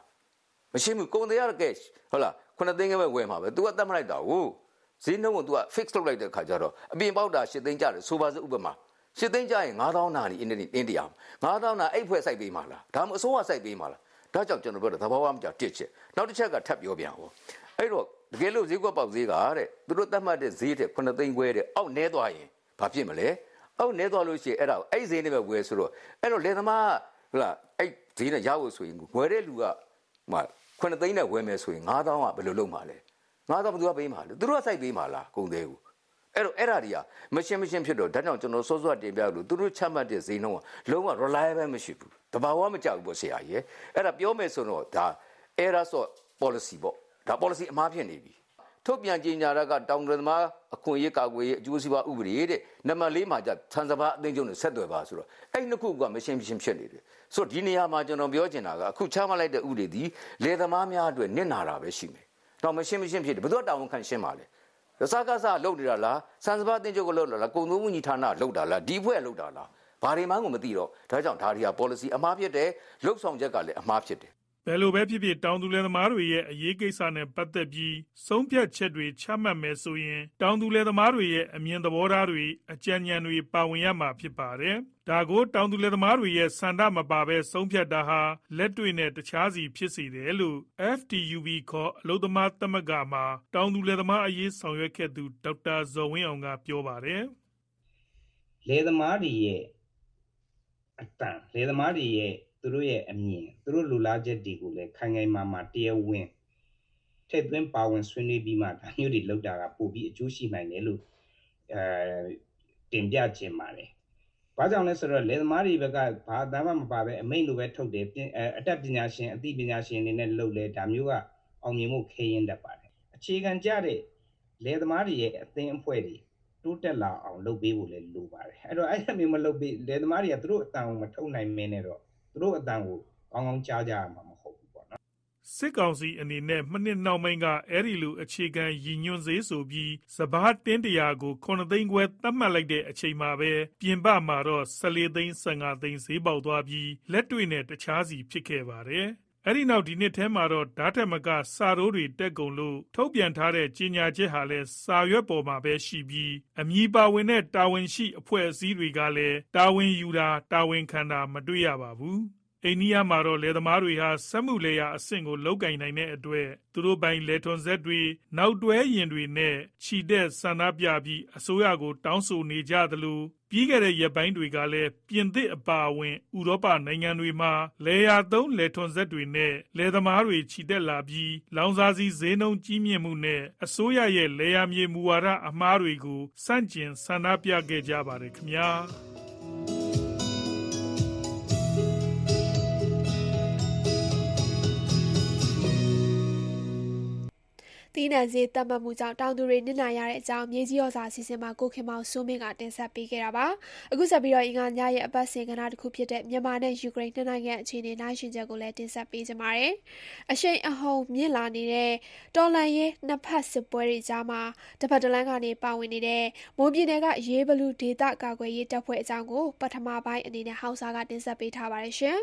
မရှိဘူးကုန်တရားကဲဟုတ်လား9သိန်းကပဲဝယ်မှာပဲ तू ကတတ်မှတ်လိုက်တာဟုတ်ဈေးနှုန်းကို तू က fix လုပ်လိုက်တဲ့အခါကျတော့အပြင်ပေါက်တာ10သိန်းကျတယ်ဆိုပါစို့ဥပမာရှစ်သိန်းကျရင်9000နာနေအင်းနေတင်းတရား9000နာအဲ့ဖွဲ့စိုက်ပေးမှာလားဒါမှမအစိုးရစိုက်ပေးမှာလား ဒါကြောင့်ကျွန်တော်ပြောတယ်သဘာဝမကြောက်တစ်ချက်နောက်တစ်ချက်ကထပ်ပြောပြန်ဟောအဲ့တော့တကယ်လို့ဈေးကွက်ပေါက်ဈေးကတဲ့သူတို့သတ်မှတ်တဲ့ဈေးတဲ့9သိန်းခွဲတဲ့အောက်နဲသွားရင်ဘာဖြစ်မလဲအောက်နဲသွားလို့ရှိရင်အဲ့ဒါအဲ့ဈေးနဲ့ပဲဝယ်ဆိုတော့အဲ့တော့လယ်သမားဟုတ်လားအဲ့ဈေးနဲ့ရဖို့ဆိုရင်ဝယ်တဲ့လူကဟို9သိန်းနဲ့ဝယ်မယ်ဆိုရင်9000ကဘယ်လိုလုပ်မှာလဲ9000ဘယ်သူကပေးမှာလဲသူတို့ကစိုက်ပေးမှာလားကုန်သေးဘူး အဲ့တော့အဲ့ဒါတွေကမရှင်းမရှင်းဖြစ်တော့ဒါကြောင့်ကျွန်တော်စောစောတင်ပြလို့သူတို့ချမှတ်တဲ့ဈေးနှုန်းကလုံးဝ reliable မရှိဘူးတဘာဝမကြောက်ဘူးပေါ့ဆရာကြီးအဲ့ဒါပြောမယ်ဆိုတော့ဒါ error of policy ပေါ့ဒါ policy အမှားဖြစ်နေပြီထုတ်ပြန်ကြေညာရကတောင်တသမားအခွင့်အရေးကာကွယ်ရေးအကျိုးစီးပွားဥပဒေတဲ့နံပါတ်၄မှာじゃဆန်စပါအသိချုပ်နဲ့ဆက်သွယ်ပါဆိုတော့အဲ့နှစ်ခုကမရှင်းရှင်းဖြစ်နေတယ်ဆိုတော့ဒီနေရာမှာကျွန်တော်ပြောချင်တာကအခုချမှတ်လိုက်တဲ့ဥပဒေဒီလေသမားများအတွက်နစ်နာတာပဲရှိမယ်တော့မရှင်းမရှင်းဖြစ်တယ်ဘယ်သူတောင်းခံရှင်းပါလဲ ရစကားစားလုတ်နေတာလားစံစပါအသိချုပ်ကလုတ်လာလားကုံသုံးမှုညီဌာနလုတ်တာလားဒီဘွဲ့လုတ်တာလားဘာတွေမှန်းကိုမသိတော့ဒါကြောင့်ဒါတွေက policy အမှားဖြစ်တယ်လှုပ်ဆောင်ချက်ကလည်းအမှားဖြစ်တယ် ဘယ်လိုပဲဖြစ်ဖြစ် တောင်သူလယ်သမားတွေရဲ့ အရေးကိစ္စနဲ့ ပတ်သက်ပြီး ဆုံးဖြတ်ချက်တွေ ချမှတ်မယ်ဆိုရင် တောင်သူလယ်သမားတွေရဲ့ အမြင်သဘောထားတွေ အကြံဉာဏ်တွေ ပါဝင်ရမှာ ဖြစ်ပါတယ်။ဒါကို တောင်သူလယ်သမားတွေရဲ့ ဆန္ဒမပါဘဲ ဆုံးဖြတ်တာဟာ လက်တွေ့နဲ့ တခြားစီ ဖြစ်စေတယ်လို့ FTUB ခေါ် အလုပ်သမားသမဂ္ဂမှာ တောင်သူလယ်သမားအရေး ဆောင်ရွက်ခဲ့သူ ဒေါက်တာဇော်ဝင်းအောင်က ပြောပါတယ် လယ်သမားတွေရဲ့အတန်လယ်သမားတွေရဲ့ သူတို့ရဲ့အမြင်သူတို့လူလားချက်တွေကိုလည်းခိုင်ခိုင်မာမာတရားဝင်ထည့်သွင်းပါဝင်ဆွေးနွေးပြီးမှဒါမျိုးတွေလောက်တာကပို့ပြီးအကျိုးရှိနိုင်တယ်လို့အဲတင်ပြခြင်းပါတယ်။ဘာကြောင့်လဲဆိုတော့လယ်သမားတွေဘက်ကဘာအတမ်းမှမပါပဲအမိန့်လိုပဲထုတ်တယ်ပြင်အဲအတတ်ပညာရှင်အသိပညာရှင်တွေနဲ့လုပ်လဲဒါမျိုးကအောင်မြင်မှုခဲရင်တတ်ပါတယ်။အခြေခံကြတဲ့လယ်သမားတွေရဲ့အသင်းအဖွဲ့တွေတိုးတက်လာအောင်လုပ်ပေးဖို့လည်းလိုပါတယ်အဲ့တော့အဲ့ဒါမျိုးမလုပ်ပေးလယ်သမားတွေကသူတို့အတန်ကိုမထုတ်နိုင်မင်းနဲ့တော့ သူတို့အတန်ကိုကောင်းကောင်းကြားကြရမှာမဟုတ်ဘူးပေါ့နော်စစ်ကောင်စီအနေနဲ့မနှစ်နောက်ပိုင်းကအဲ့ဒီလိုအခြေခံရည်ညွှန်းစေးဆိုပြီးစပားတင်းတရာကို9သိန်းခွဲသတ်မှတ်လိုက်တဲ့အချိန်မှာပဲပြင်ပမှာတော့14သိန်း15သိန်းဈေးပေါက်သွားပြီးလက်တွေ့နဲ့တခြားစီဖြစ်ခဲ့ပါတယ် အဲ့ဒီနောက် ဒီနှစ်ထဲမှာတော့ဓာတ်ထက်မက စာရိုးတွေတက်ကုန်လို့ ထုတ်ပြန်ထားတဲ့ ကြေညာချက်ဟာလည်း စာရွက်ပေါ်မှာပဲရှိပြီး အမည်ပါဝင်တဲ့ တာဝန်ရှိ အဖွဲ့အစည်းတွေကလည်း တာဝန်ယူတာ တာဝန်ခံတာ မတွေ့ရပါဘူး အိန္ဒိယမှာတော့ လယ်သမားတွေဟာ စက်မှုလယ်ယာအဆင့်ကိုလောက်ကင်နိုင်တဲ့အတွက် သူတို့ပိုင် လယ်ထွန်စက်တွေ နောက်တွဲယာဉ်တွေနဲ့ခြိတဲ့ဆန္ဒပြပြီး အစိုးရကို တောင်းဆိုနေကြသလို ပြီးခဲ့တဲ့ ရက်ပိုင်းတွေကလည်း ပြင်သစ်အပါအဝင် ဥရောပနိုင်ငံတွေမှာ လယ်ယာသုံး လယ်ထွန်စက်တွေနဲ့ လယ်သမားတွေခြိတက်လာပြီး လောင်စာဆီဈေးနှုန်းကြီးမြင့်မှုနဲ့ အစိုးရရဲ့ လယ်ယာမြေမူဝါဒအမှားတွေကိုစန့်ကျင် ဆန္ဒပြခဲ့ကြပါတယ်ခင်ဗျာ သီးနှံဈေးတက်မှတ်မှုကြောင့်တောင်သူတွေနစ်နာရတဲ့အကြောင်းမြေကြီးရောစာအစီအစဉ်မှာကိုခင်မောင်စိုးမင်းကတင်ဆက်ပေးခဲ့တာပါအခုဆက်ပြီးတော့အင်္ဂါညရဲ့အပတ်စဉ်ကဏ္ဍတစ်ခုဖြစ်တဲ့မြန်မာနဲ့ယူကရိန်းနှစ်နိုင်ငံအခြေအနေနိုင်ရှင်ချက်ကိုလည်းတင်ဆက်ပေးကြပါမယ်အရှိန်အဟုန်မြင့်လာနေတဲ့တော်လန်ရေးနှစ်ဖက်စစ်ပွဲတွေကြားမှာတစ်ဖက်တစ်လမ်းကနေပါဝင်နေတဲ့မွန်ပြည်နယ်ကရေးဘလူဒေသကာကွယ်ရေးတပ်ဖွဲ့အကြောင်းကိုပထမပိုင်းအနေနဲ့ဟောက်စာကတင်ဆက်ပေးထားပါတယ်ရှင်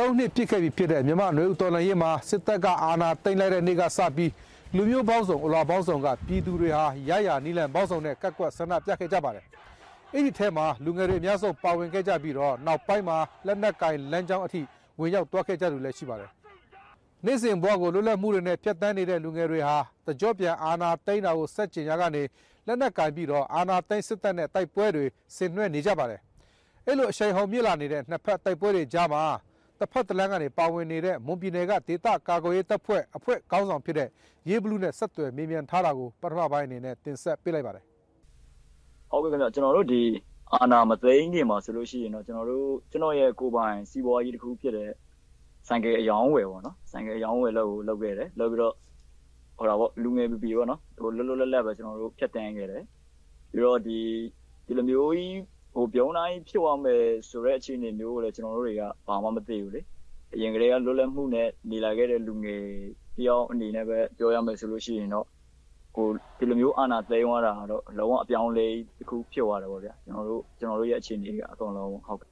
သုံးနှစ်ပြစ်ခဲ့ပြီဖြစ်တဲ့မြန်မာနွေဦးတော်လှန်ရေးမှာစစ်တပ်ကအာဏာသိမ်းလိုက်တဲ့နေ့ကစပြီးလူမျိုးပေါင်းစုံအလွာပေါင်းစုံကပြည်သူတွေဟာရရနီလန်ပေါင်းစုံနဲ့ကက်ကွက်ဆန္ဒပြခဲ့ကြပါတယ်။အဲ့ဒီထဲမှာလူငယ်တွေအများဆုံးပါဝင်ခဲ့ကြပြီးတော့နောက်ပိုင်းမှာလက်နက်ကင်လမ်းကြောင်းအထိဝင်ရောက်သွားခဲ့ကြသူလည်းရှိပါတယ်။နေ့စဉ်ဘဝကိုလွတ်လပ်မှုတွေနဲ့ဖျက်ဆီးနေတဲ့လူငယ်တွေဟာတကြောပြန်အာဏာသိမ်းတာကိုစက်ကျင်ရကနေလက်နက်ကင်ပြီးတော့အာဏာသိမ်းစစ်တပ်နဲ့တိုက်ပွဲတွေဆင်နွှဲနေကြပါတယ်။အဲ့လိုအရှိန်ဟုန်မြင့်လာနေတဲ့နှစ်ဖက်တိုက်ပွဲတွေကြားမှာ တစ်ဖက်တစ်လမ်းကနေပါဝင်နေတဲ့မွန်ပြည်နယ်ကဒေသကာကွယ်ရေးတပ်ဖွဲ့အဖွဲ့ခေါင်းဆောင်ဖြစ်တဲ့ရေးဘလူးနဲ့ဆက်သွယ်မေးမြန်းထားတာကိုပထမပိုင်းအနေနဲ့တင်ဆက်ပေးလိုက်ပါတယ်ဟုတ်ကဲ့ခင်ဗျကျွန်တော်တို့ဒီအာနာမသိန်းခင်မှာဆိုလို့ရှိရင်တော့ကျွန်တော်တို့ကျွန်တော်ရဲ့ကိုယ်ပိုင်စီးပွားရေးတစ်ခုဖြစ်တဲ့ဆိုင်ကယ်အယောင်းဝယ်ပေါ့နော်ဆိုင်ကယ်အယောင်းဝယ်လို့လုပ်ခဲ့တယ်လုပ်ပြီးတော့ဟိုတာပေါ့လူငယ်ပီပီပေါ့နော်ဟိုလွတ်လွတ်လပ်လပ်ပဲကျွန်တော်တို့ဖြတ်တန်းခဲ့တယ်ပြီးတော့ဒီဒီလိုမျိုးကြီး ဟိုပြုံးတိုင်းဖြစ်သွားမယ်ဆိုတဲ့အခြေအနေမျိုးကိုလည်းကျွန်တော်တို့တွေကဘာမှမသိဘူးလေအရင်ကတည်းကလွတ်လပ်မှုနဲ့နေလာခဲ့တဲ့လူငယ်တယောက်အနေနဲ့ပဲပြောရမယ်ဆိုလို့ရှိရင်တော့ကိုဒီလိုမျိုးအာဏာသိမ်းသွားတာတော့လုံးဝအပြောင်းလဲတစ်ခုဖြစ်သွားတယ်ပေါ့ဗျာကျွန်တော်တို့ကျွန်တော်တို့ရဲ့အခြေအနေကအကုန်လုံးဟုတ်ကဲ့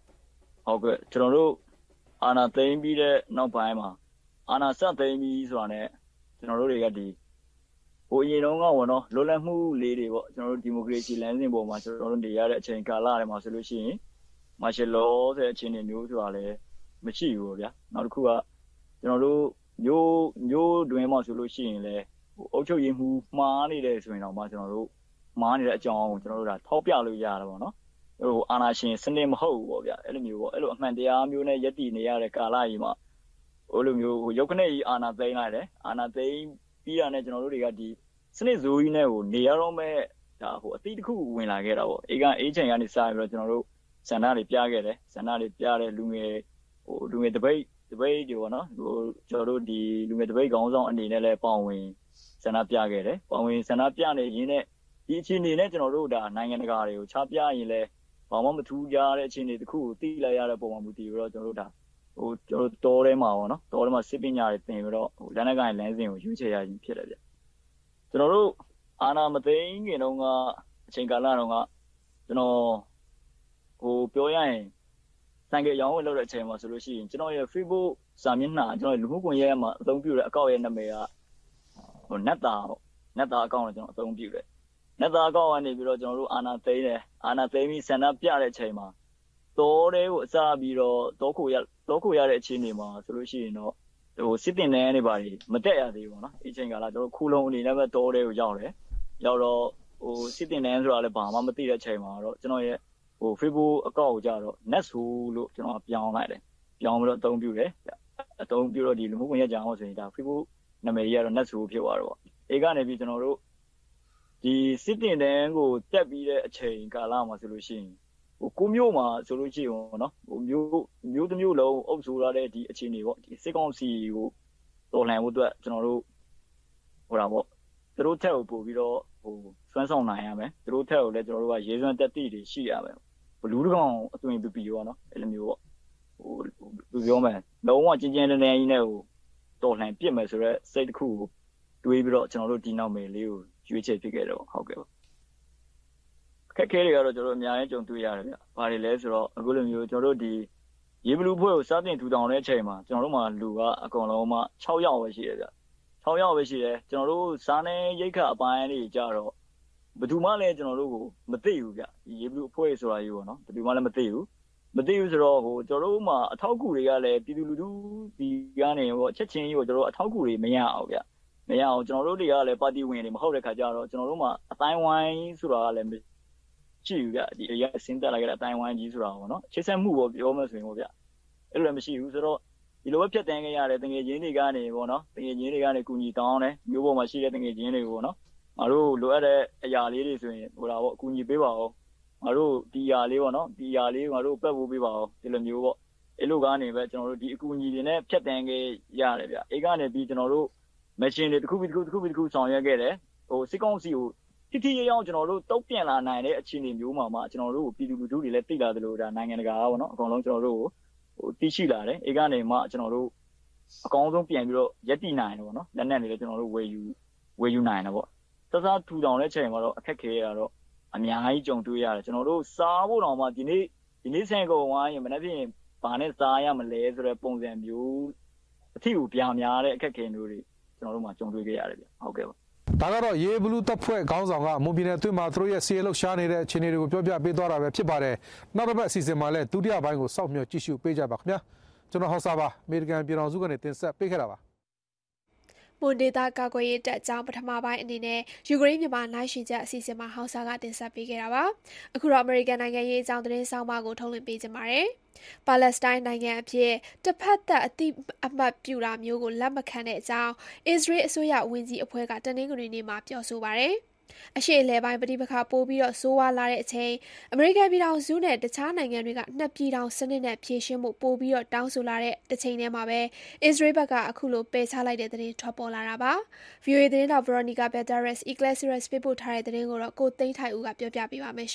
ဟုတ်ကဲ့ကျွန်တော်တို့အာဏာသိမ်းပြီးတဲ့နောက်ပိုင်းမှာအာဏာဆက်သိမ်းပြီးဆိုတာ ਨੇ ကျွန်တော်တို့တွေကဒီ ဟိုအရင်တုန်းကပေါ့နော်လွတ်လပ်မှုလေးတွေပေါ့ကျွန်တော်တို့ဒီမိုကရေစီလမ်းစဉ်ပေါ်မှာကျွန်တော်တို့နေရတဲ့အချိန်ကာလတွေမှာဆိုလို့ရှိရင် martial law ဆိုတဲ့အခြေအနေမျိုးဆိုတာလည်းမရှိဘူးပေါ့ဗျာနောက်တစ်ခုကကျွန်တော်တို့မျိုးမျိုးတွင်မှာဆိုလို့ရှိရင်လည်းဟိုအုပ်ချုပ်ရေးမှုမှားနေတယ်ဆိုရင်တော့မှကျွန်တော်တို့မှားနေတဲ့အကြောင်းကိုကျွန်တော်တို့ဒါထောက်ပြလို့ရတယ်ပေါ့နော်ဟိုအာနာရှင်စနစ်မဟုတ်ဘူးပေါ့ဗျာအဲ့လိုမျိုးပေါ့အဲ့လိုအမှန်တရားမျိုးနဲ့ယက်တည်နေရတဲ့ကာလကြီးမှာဟိုလိုမျိုးဟိုရုပ်ခနဲ့ကြီးအာနာသိမ်းလိုက်တယ်အာနာသိမ်း ပြီးတာနဲ့ကျွန်တော်တို့တွေကဒီစနစ်ဇိုးကြီးနဲ့ဟိုနေရတော့မဲ့ဒါဟိုအတိတစ်ခုဝင်လာခဲ့တာပေါ့အေကအေးချိန်ကနေစပြီးတော့ကျွန်တော်တို့ဇန္နာတွေပြခဲ့တယ်ဇန္နာတွေပြတဲ့လူငယ်ဟိုလူငယ်တပိတ်တပိတ်တွေပေါ့နော်ဟိုကျွန်တော်တို့ဒီလူငယ်တပိတ်ခေါင်းဆောင်အနေနဲ့လည်းပေါဝင်ဆန္ဒပြခဲ့တယ်။ပဝင်ဆန္ဒပြနေရင်းနဲ့ဒီအခြေအနေနဲ့ကျွန်တော်တို့ဒါနိုင်ငံတကာတွေကိုချပြရင်လဲဘာမှမထူးကြတဲ့အခြေအနေတစ်ခုကိုသိလိုက်ရတဲ့ပုံမှန်မူတည်ပြီးတော့ကျွန်တော်တို့ဒါ ဟိုကျွန်တော်တို့တောထဲမှာပေါ့နော်တောထဲမှာစစ်ပညာတွေသင်ပြီးတော့ဟိုလက်နက်ကိုင်လမ်းစဉ်ကိုရွေးချယ်ရခြင်းဖြစ်တယ်ဗျ။ကျွန်တော်တို့အာနာမသိန်းခင်တုန်းကအချိန်ကာလတုန်းကကျွန်တော်ဟိုပြောရရင်ဆိုင်ကယ်ရောင်းဝယ်လုပ်တဲ့အချိန်မှာဆိုလို့ရှိရင်ကျွန်တော်ရဲ့ Facebook စာမျက်နှာကျွန်တော်လူမှုကွန်ရက်မှာအသုံးပြုတဲ့အကောင့်ရဲ့နာမည်ကဟိုနက်တာပေါ့နက်တာအကောင့်ကိုကျွန်တော်အသုံးပြုတယ်နက်တာအကောင့်ကနေပြီးတော့ကျွန်တော်တို့အာနာသိမ်းတယ်အာနာသိမ်းပြီးဆန္ဒပြတဲ့အချိန်မှာ တောတဲကိုအစားပြီးတော့တောခိုရတောခိုရတဲ့အခြေအနေမှာဆိုလို့ရှိရင်တော့ဟိုစစ်တင်နေနေပါလေမတက်ရသေးဘူးပေါ့နော်အချိန်ကလာကျွန်တော်ခူလုံးအနေနဲ့ပဲတောတဲကိုရောက်တယ်ရောက်တော့ဟိုစစ်တင်နေဆိုတာလည်းဘာမှမသိတဲ့အချိန်မှာတော့ကျွန်တော်ရဲ့ဟို Facebook အကောင့်ကိုကြတော့ Netsu လို့ကျွန်တော်ပြောင်းလိုက်တယ်ပြောင်းပြီးတော့အသုံးပြုတယ်အသုံးပြုတော့ဒီလူမှုကွန်ရက်ကြောင်ဆိုရင်ဒါ Facebook နာမည်ကြီးကတော့ net ဆိုဖြစ်သွားတော့ပေါ့အေကနေပြီးကျွန်တော်တို့ဒီစစ်တင်တန်းကိုတက်ပြီးတဲ့အချိန်ကာလမှာဆိုလို့ရှိရင်ဟို ကိုမျိုးမှာဆိုလို့ရှိရင်ပေါ့နော်ဟိုမျိုးမျိုးတစ်မျိုးလုံးအုပ်စိုးရတဲ့ဒီအခြေအနေပေါ့ဒီစစ်ကောင်စီကိုတော်လှန်ဖို့အတွက်ကျွန်တော်တို့ဟိုတာပေါ့သူတို့ထက်ကိုပို့ပြီးတော့ဟိုစွမ်းဆောင်နိုင်ရမယ်သူတို့ထက်ကိုလည်းကျွန်တော်တို့ကရေးစွမ်းတက်တိတွေရှိရမယ်ဘလူးတကောင်အသွင်ပီပီပေါ့နော်အဲ့လိုမျိုးပေါ့ဟိုသူပြောမယ်လုံးဝကျင်းကျင်းတန်းတန်းကြီးနဲ့ဟိုတော်လှန်ပစ်မယ်ဆိုတော့စိတ်တစ်ခုကိုတွေးပြီးတော့ကျွန်တော်တို့ဒီနောက်မယ်လေးကိုရွေးချယ်ဖြစ်ခဲ့တော့ဟုတ်ကဲ့ပါ ခက်ခဲတွေကတော့ ကျွန်တော်တို့ အများကြီးကြုံတွေ့ရတယ်ဗျ။ဘာတွေလဲဆိုတော့ အခုလိုမျိုး ကျွန်တော်တို့ ဒီ ရေဘလူးဖွဲ့ကို စတင်ထူထောင်တဲ့အချိန်မှာ ကျွန်တော်တို့မှာ လူက အကုန်လုံးမှ6ယောက်ပဲ ရှိတယ်ဗျ။6ယောက်ပဲ ရှိတယ် ကျွန်တော်တို့ စားနေရိတ်ခအပိုင်းတွေကြတော့ ဘယ်သူမှလည်း ကျွန်တော်တို့ကို မသိဘူးဗျ။ဒီ ရေဘလူးအဖွဲ့ဆိုတာကြီးပေါ့နော်။ဘယ်သူမှလည်း မသိဘူး။မသိဘူးဆိုတော့ဟိုကျွန်တော်တို့မှာ အထောက်အကူတွေကလည်း ပြည်သူလူထုဒီကနေဟိုချက်ချင်းကြီးကို ကျွန်တော်တို့ အထောက်အကူတွေ မရအောင်ဗျ။မရအောင်ကျွန်တော်တို့တွေကလည်း ပါတီဝင်တွေ မဟုတ်တဲ့ခါကျတော့ ကျွန်တော်တို့မှာအတိုင်းဝိုင်းဆိုတာကလည်း ရှိဘူးဗျဒီအရာဆင်းသက်လာခဲ့တဲ့အတိုင်းဝိုင်းကြီးဆိုတာပေါ့နော်ချိတ်ဆက်မှုပေါ့ပြောမှဆိုရင်ပေါ့ဗျအဲ့လိုလည်းမရှိဘူးဆိုတော့ဒီလိုပဲဖြတ်တန်းခဲ့ရတယ်တငယ်ချင်းတွေကနေပေါ့နော်တငယ်ချင်းတွေကနေကူညီတောင်းတယ်မျိုးပေါ်မှာရှိတဲ့တငယ်ချင်းတွေကိုပေါ့နော်ငါတို့လိုအပ်တဲ့အရာလေးတွေဆိုရင်ဟိုလာပေါ့အကူညီပေးပါဦးငါတို့ဒီအရာလေးပေါ့နော်ဒီအရာလေးငါတို့ပတ်ဖို့ပေးပါဦးဒီလိုမျိုးပေါ့အဲ့လိုကနေပဲကျွန်တော်တို့ဒီအကူအညီတွေနဲ့ဖြတ်တန်းခဲ့ရတယ်ဗျအဲ့ကနေပြီးကျွန်တော်တို့မရှင်တွေတစ်ခုပြီးတစ်ခုတစ်ခုပြီးတစ်ခုဆောင်ရွက်ခဲ့တယ်ဟိုစစ်ကောင်းစီကို တိတိကျကျကျွန်တော်တို့ တုံ့ပြန်လာနိုင်တဲ့ အခြေအနေမျိုးမှာမှ ကျွန်တော်တို့ကို ပြည်သူလူထုတွေလည်း သိလာသလိုဒါနိုင်ငံတကာပေါ့နော် အကောင်လုံး ကျွန်တော်တို့ကိုဟိုသိရှိလာတယ် အဲကနေမှ ကျွန်တော်တို့ အကောင်းဆုံး ပြန်ပြီးတော့ရက်တည်နိုင်တယ်ပေါ့နော် လက်နက်တွေလည်း ကျွန်တော်တို့ ဝယ်ယူဝယ်ယူနိုင်တယ်ပေါ့ စစထူထောင်တဲ့ချိန်မှာတော့ အခက်ခဲရတော့ အများကြီး ကြုံတွေ့ရတယ် ကျွန်တော်တို့ စားဖို့တော့မှ ဒီနေ့ဒီနေ့ဆိုင်ကုန်ဝိုင်းရင် မနေ့ပြင်ဘာနဲ့စားရမလဲဆိုတဲ့ ပုံစံမျိုးအထီကို ပြများတဲ့ အခက်ခဲမျိုးတွေ ကျွန်တော်တို့မှကြုံတွေ့ခဲ့ရတယ်ဗျ ဟုတ်ကဲ့ပါ ဒါကတော့ရေဘလူးတပ်ဖွဲ့ခေါင်းဆောင်ကမွန်ပြည်နယ်အတွင်းမှာသူတို့ရဲ့စီးရဲလှုပ်ရှားနေတဲ့အခြေအနေတွေကိုပြောပြပေးသွားတာပဲဖြစ်ပါတယ်။နောက်တစ်ပတ်အစီအစဉ်မှာလည်းဒုတိယပိုင်းကိုစောင့်မျှော်ကြည့်ရှုပေးကြပါခင်ဗျာ။ကျွန်တော်ဟောက်စာပါအမေရိကန်ပြည်ထောင်စုကနေတင်ဆက်ပေးခဲ့တာပါ။ မွန်ဒေတာကာကွယ်ရေးတပ်အကြောင်း ပထမပိုင်းအနေနဲ့ ယူကရိန်းမြန်မာနိုင်ရှင်ချက်အစီအစဉ်မှာ ဟောက်စာက တင်ဆက်ပေးခဲ့တာပါ။အခုတော့ အမေရိကန်နိုင်ငံရေးအကြောင်း သတင်းဆောင်မကို ထုတ်လွှင့်ပေးကြပါမယ်။ပါလက်စတိုင်းနိုင်ငံအဖြစ်တစ်ဖက်သက်အတိအမှတ်ပြုတာမျိုးကို လက်မခံတဲ့အကြောင်း အစ္စရေးအစိုးရဝန်ကြီးအဖွဲ့က တနင်္ဂနွေနေ့မှာ ပြောဆိုပါတယ်။ အရှေ့အလယ်ပိုင်း ပဋိပက္ခ ပိုပြီးတော့ဆိုးဝါးလာတဲ့အချိန် အမေရိကန်ပြည်ထောင်စုနဲ့ တခြားနိုင်ငံတွေက နှစ်ပြည်ထောင်စနစ်နဲ့ ဖြည့်ရှင်းမှုပိုပြီးတော့တောင်းဆိုလာတဲ့တစ်ချိန်တည်းမှာပဲ အစ္စရေးဘက်ကအခုလို ပယ်ချလိုက်တဲ့သတင်း ထွက်ပေါ်လာတာပါ။ VOA သတင်းတော် Veronica Balderas Iglesias ပေးပို့ထားတဲ့သတင်းကိုတော့ကိုသိန်းထိုင်ဦးကပြောပြပေးပါမယ်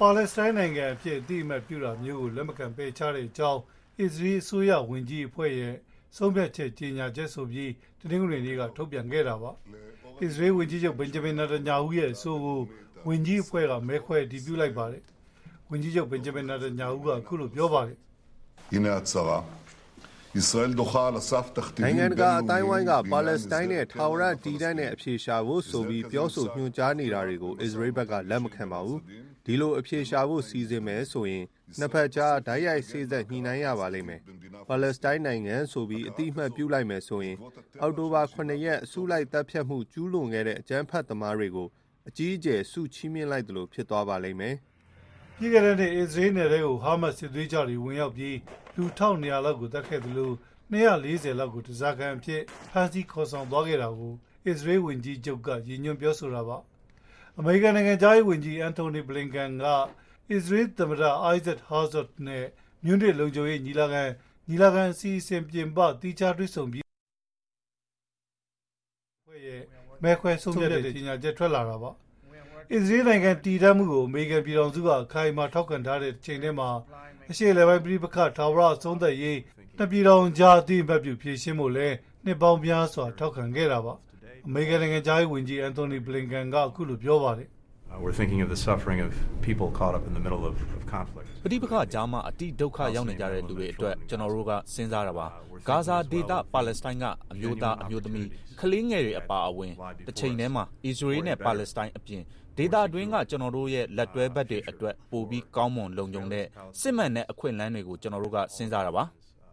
ပါလက်စတိုင်းနိုင်ငံအဖြစ်အတိအမှတ်ပြုတာမျိုးကိုလက်မခံပယ်ချတဲ့အကြောင်းအစ္စရေးအစိုးရဝန်ကြီးအဖွဲ့ရဲ့ဆုံးဖြတ်ချက်ကြေညာချက်ဆိုပြီးတင်းငွေတွေကထုတ်ပြန်ခဲ့တာပါ။အစ္စရေးဝန်ကြီးချုပ်ဘင်ဂျမင်နာတညာဟူရဲ့အဆိုကိုဝန်ကြီးအဖွဲ့ကမဲခွဲတည်ပြုလိုက်ပါတယ်။ဝန်ကြီးချုပ်ဘင်ဂျမင်နာတညာဟူကအခုလိုပြောပါတယ်။"ဒီနေ့အစား Israel doha ala saf takhtim နိုင်ငံကအတိုင်းဝိုင်းကပါလက်စတိုင်းနဲ့ထာဝရတည်တံ့တဲ့အဖြေရှာဖို့ဆိုပြီးပြောဆိုညွှန်ကြားနေတာတွေကိုအစ္စရေးဘက်ကလက်မခံပါဘူး ဒီလိုအဖြေရှာဖို့စီစဉ်မယ်ဆိုရင်နှစ်ဖက်ကြားဓာတ်ရိုက်စေ့စပ်ညှိနှိုင်းရပါလိမ့်မယ်။ပါလက်စတိုင်းနိုင်ငံဆိုပြီးအတိအမှတ်ပြုလိုက်မယ်ဆိုရင် အောက်တိုဘာ9ရက်အစုလိုက်တပ်ဖြတ်မှုကျူးလွန်ခဲ့တဲ့အကြမ်းဖက်သမားတွေကိုအကြီးအကျယ်စုချီးမြှင့်လိုက်သလိုဖြစ်သွားပါလိမ့်မယ်။ပြည်ကတဲ့နေ့အစ္စရေးနယ်တွေကိုဟာမတ်စစ်သွေးကြတွေဝင်ရောက်ပြီးလူ1200လောက်ကိုတပ်ခဲ့သလို240လောက်ကိုတစားကန်အဖြစ်ဖမ်းဆီးခေါ်ဆောင်သွားခဲ့တာကိုအစ္စရေးဝန်ကြီးချုပ်ကရည်ညွှန်းပြောဆိုတာပါ။ အမေရိကန်နိုင်ငံသားရေးဝန်ကြီးအန်တိုနီဘလင်ကန်ကအစ္စရေးသမ္မတအိုက်ဇက်ဟာဇတ်နဲ့မြွန်းတဲ့လုံခြုံရေးညီလာခံညီလာခံအစီအစဉ်ပြင်ပတီချာတွေ့ဆုံပြီးဖွဲ့ရဲ့မဲခွဲဆုံးဖြတ်တဲ့ကြီးညာချက်ထွက်လာတာပါအစ္စရေးနိုင်ငံတည်တံ့မှုကိုအမေရိကန်ပြည်ထောင်စုကအခိုင်အမာထောက်ခံထားတဲ့ချိန်ထဲမှာအရှေ့လေပိုင်းပြည်ပခထာဝရအဆုံးသက်ရေးနှစ်ပြည်ထောင်ကြားအသည့်အမှတ်ပြုဖြည့်ရှင်းဖို့လဲနှစ်ပေါင်းများစွာထောက်ခံခဲ့တာပါ အမေရိကန်နိုင်ငံသားဝန်ကြီးအန်တိုနီဘလင်ကန်ကအခုလိုပြောပါတယ် We're thinking of the suffering of people caught up in the middle of, of conflict. ပဋိပက္ခကြားမှာအတိဒုက္ခရောက်နေကြတဲ့လူတွေအတွက်ကျွန်တော်တို့ကစဉ်းစားတာပါ။ဂါဇာဒေသပါလက်စတိုင်းကအမျိုးသားအမျိုးသမီးကလေးငယ်တွေအပါအဝင်တစ်ချိန်တည်းမှာအစ္စရေးနဲ့ပါလက်စတိုင်းအပြင်ဒေသအတွင်းကကျွန်တော်တို့ရဲ့လက်တွဲဘက်တွေအတွက်ပိုပြီးကောင်းမွန်လုံခြုံတဲ့စစ်မှန်တဲ့အခွင့်အလမ်းတွေကိုကျွန်တော်တို့ကစဉ်းစားတာပါ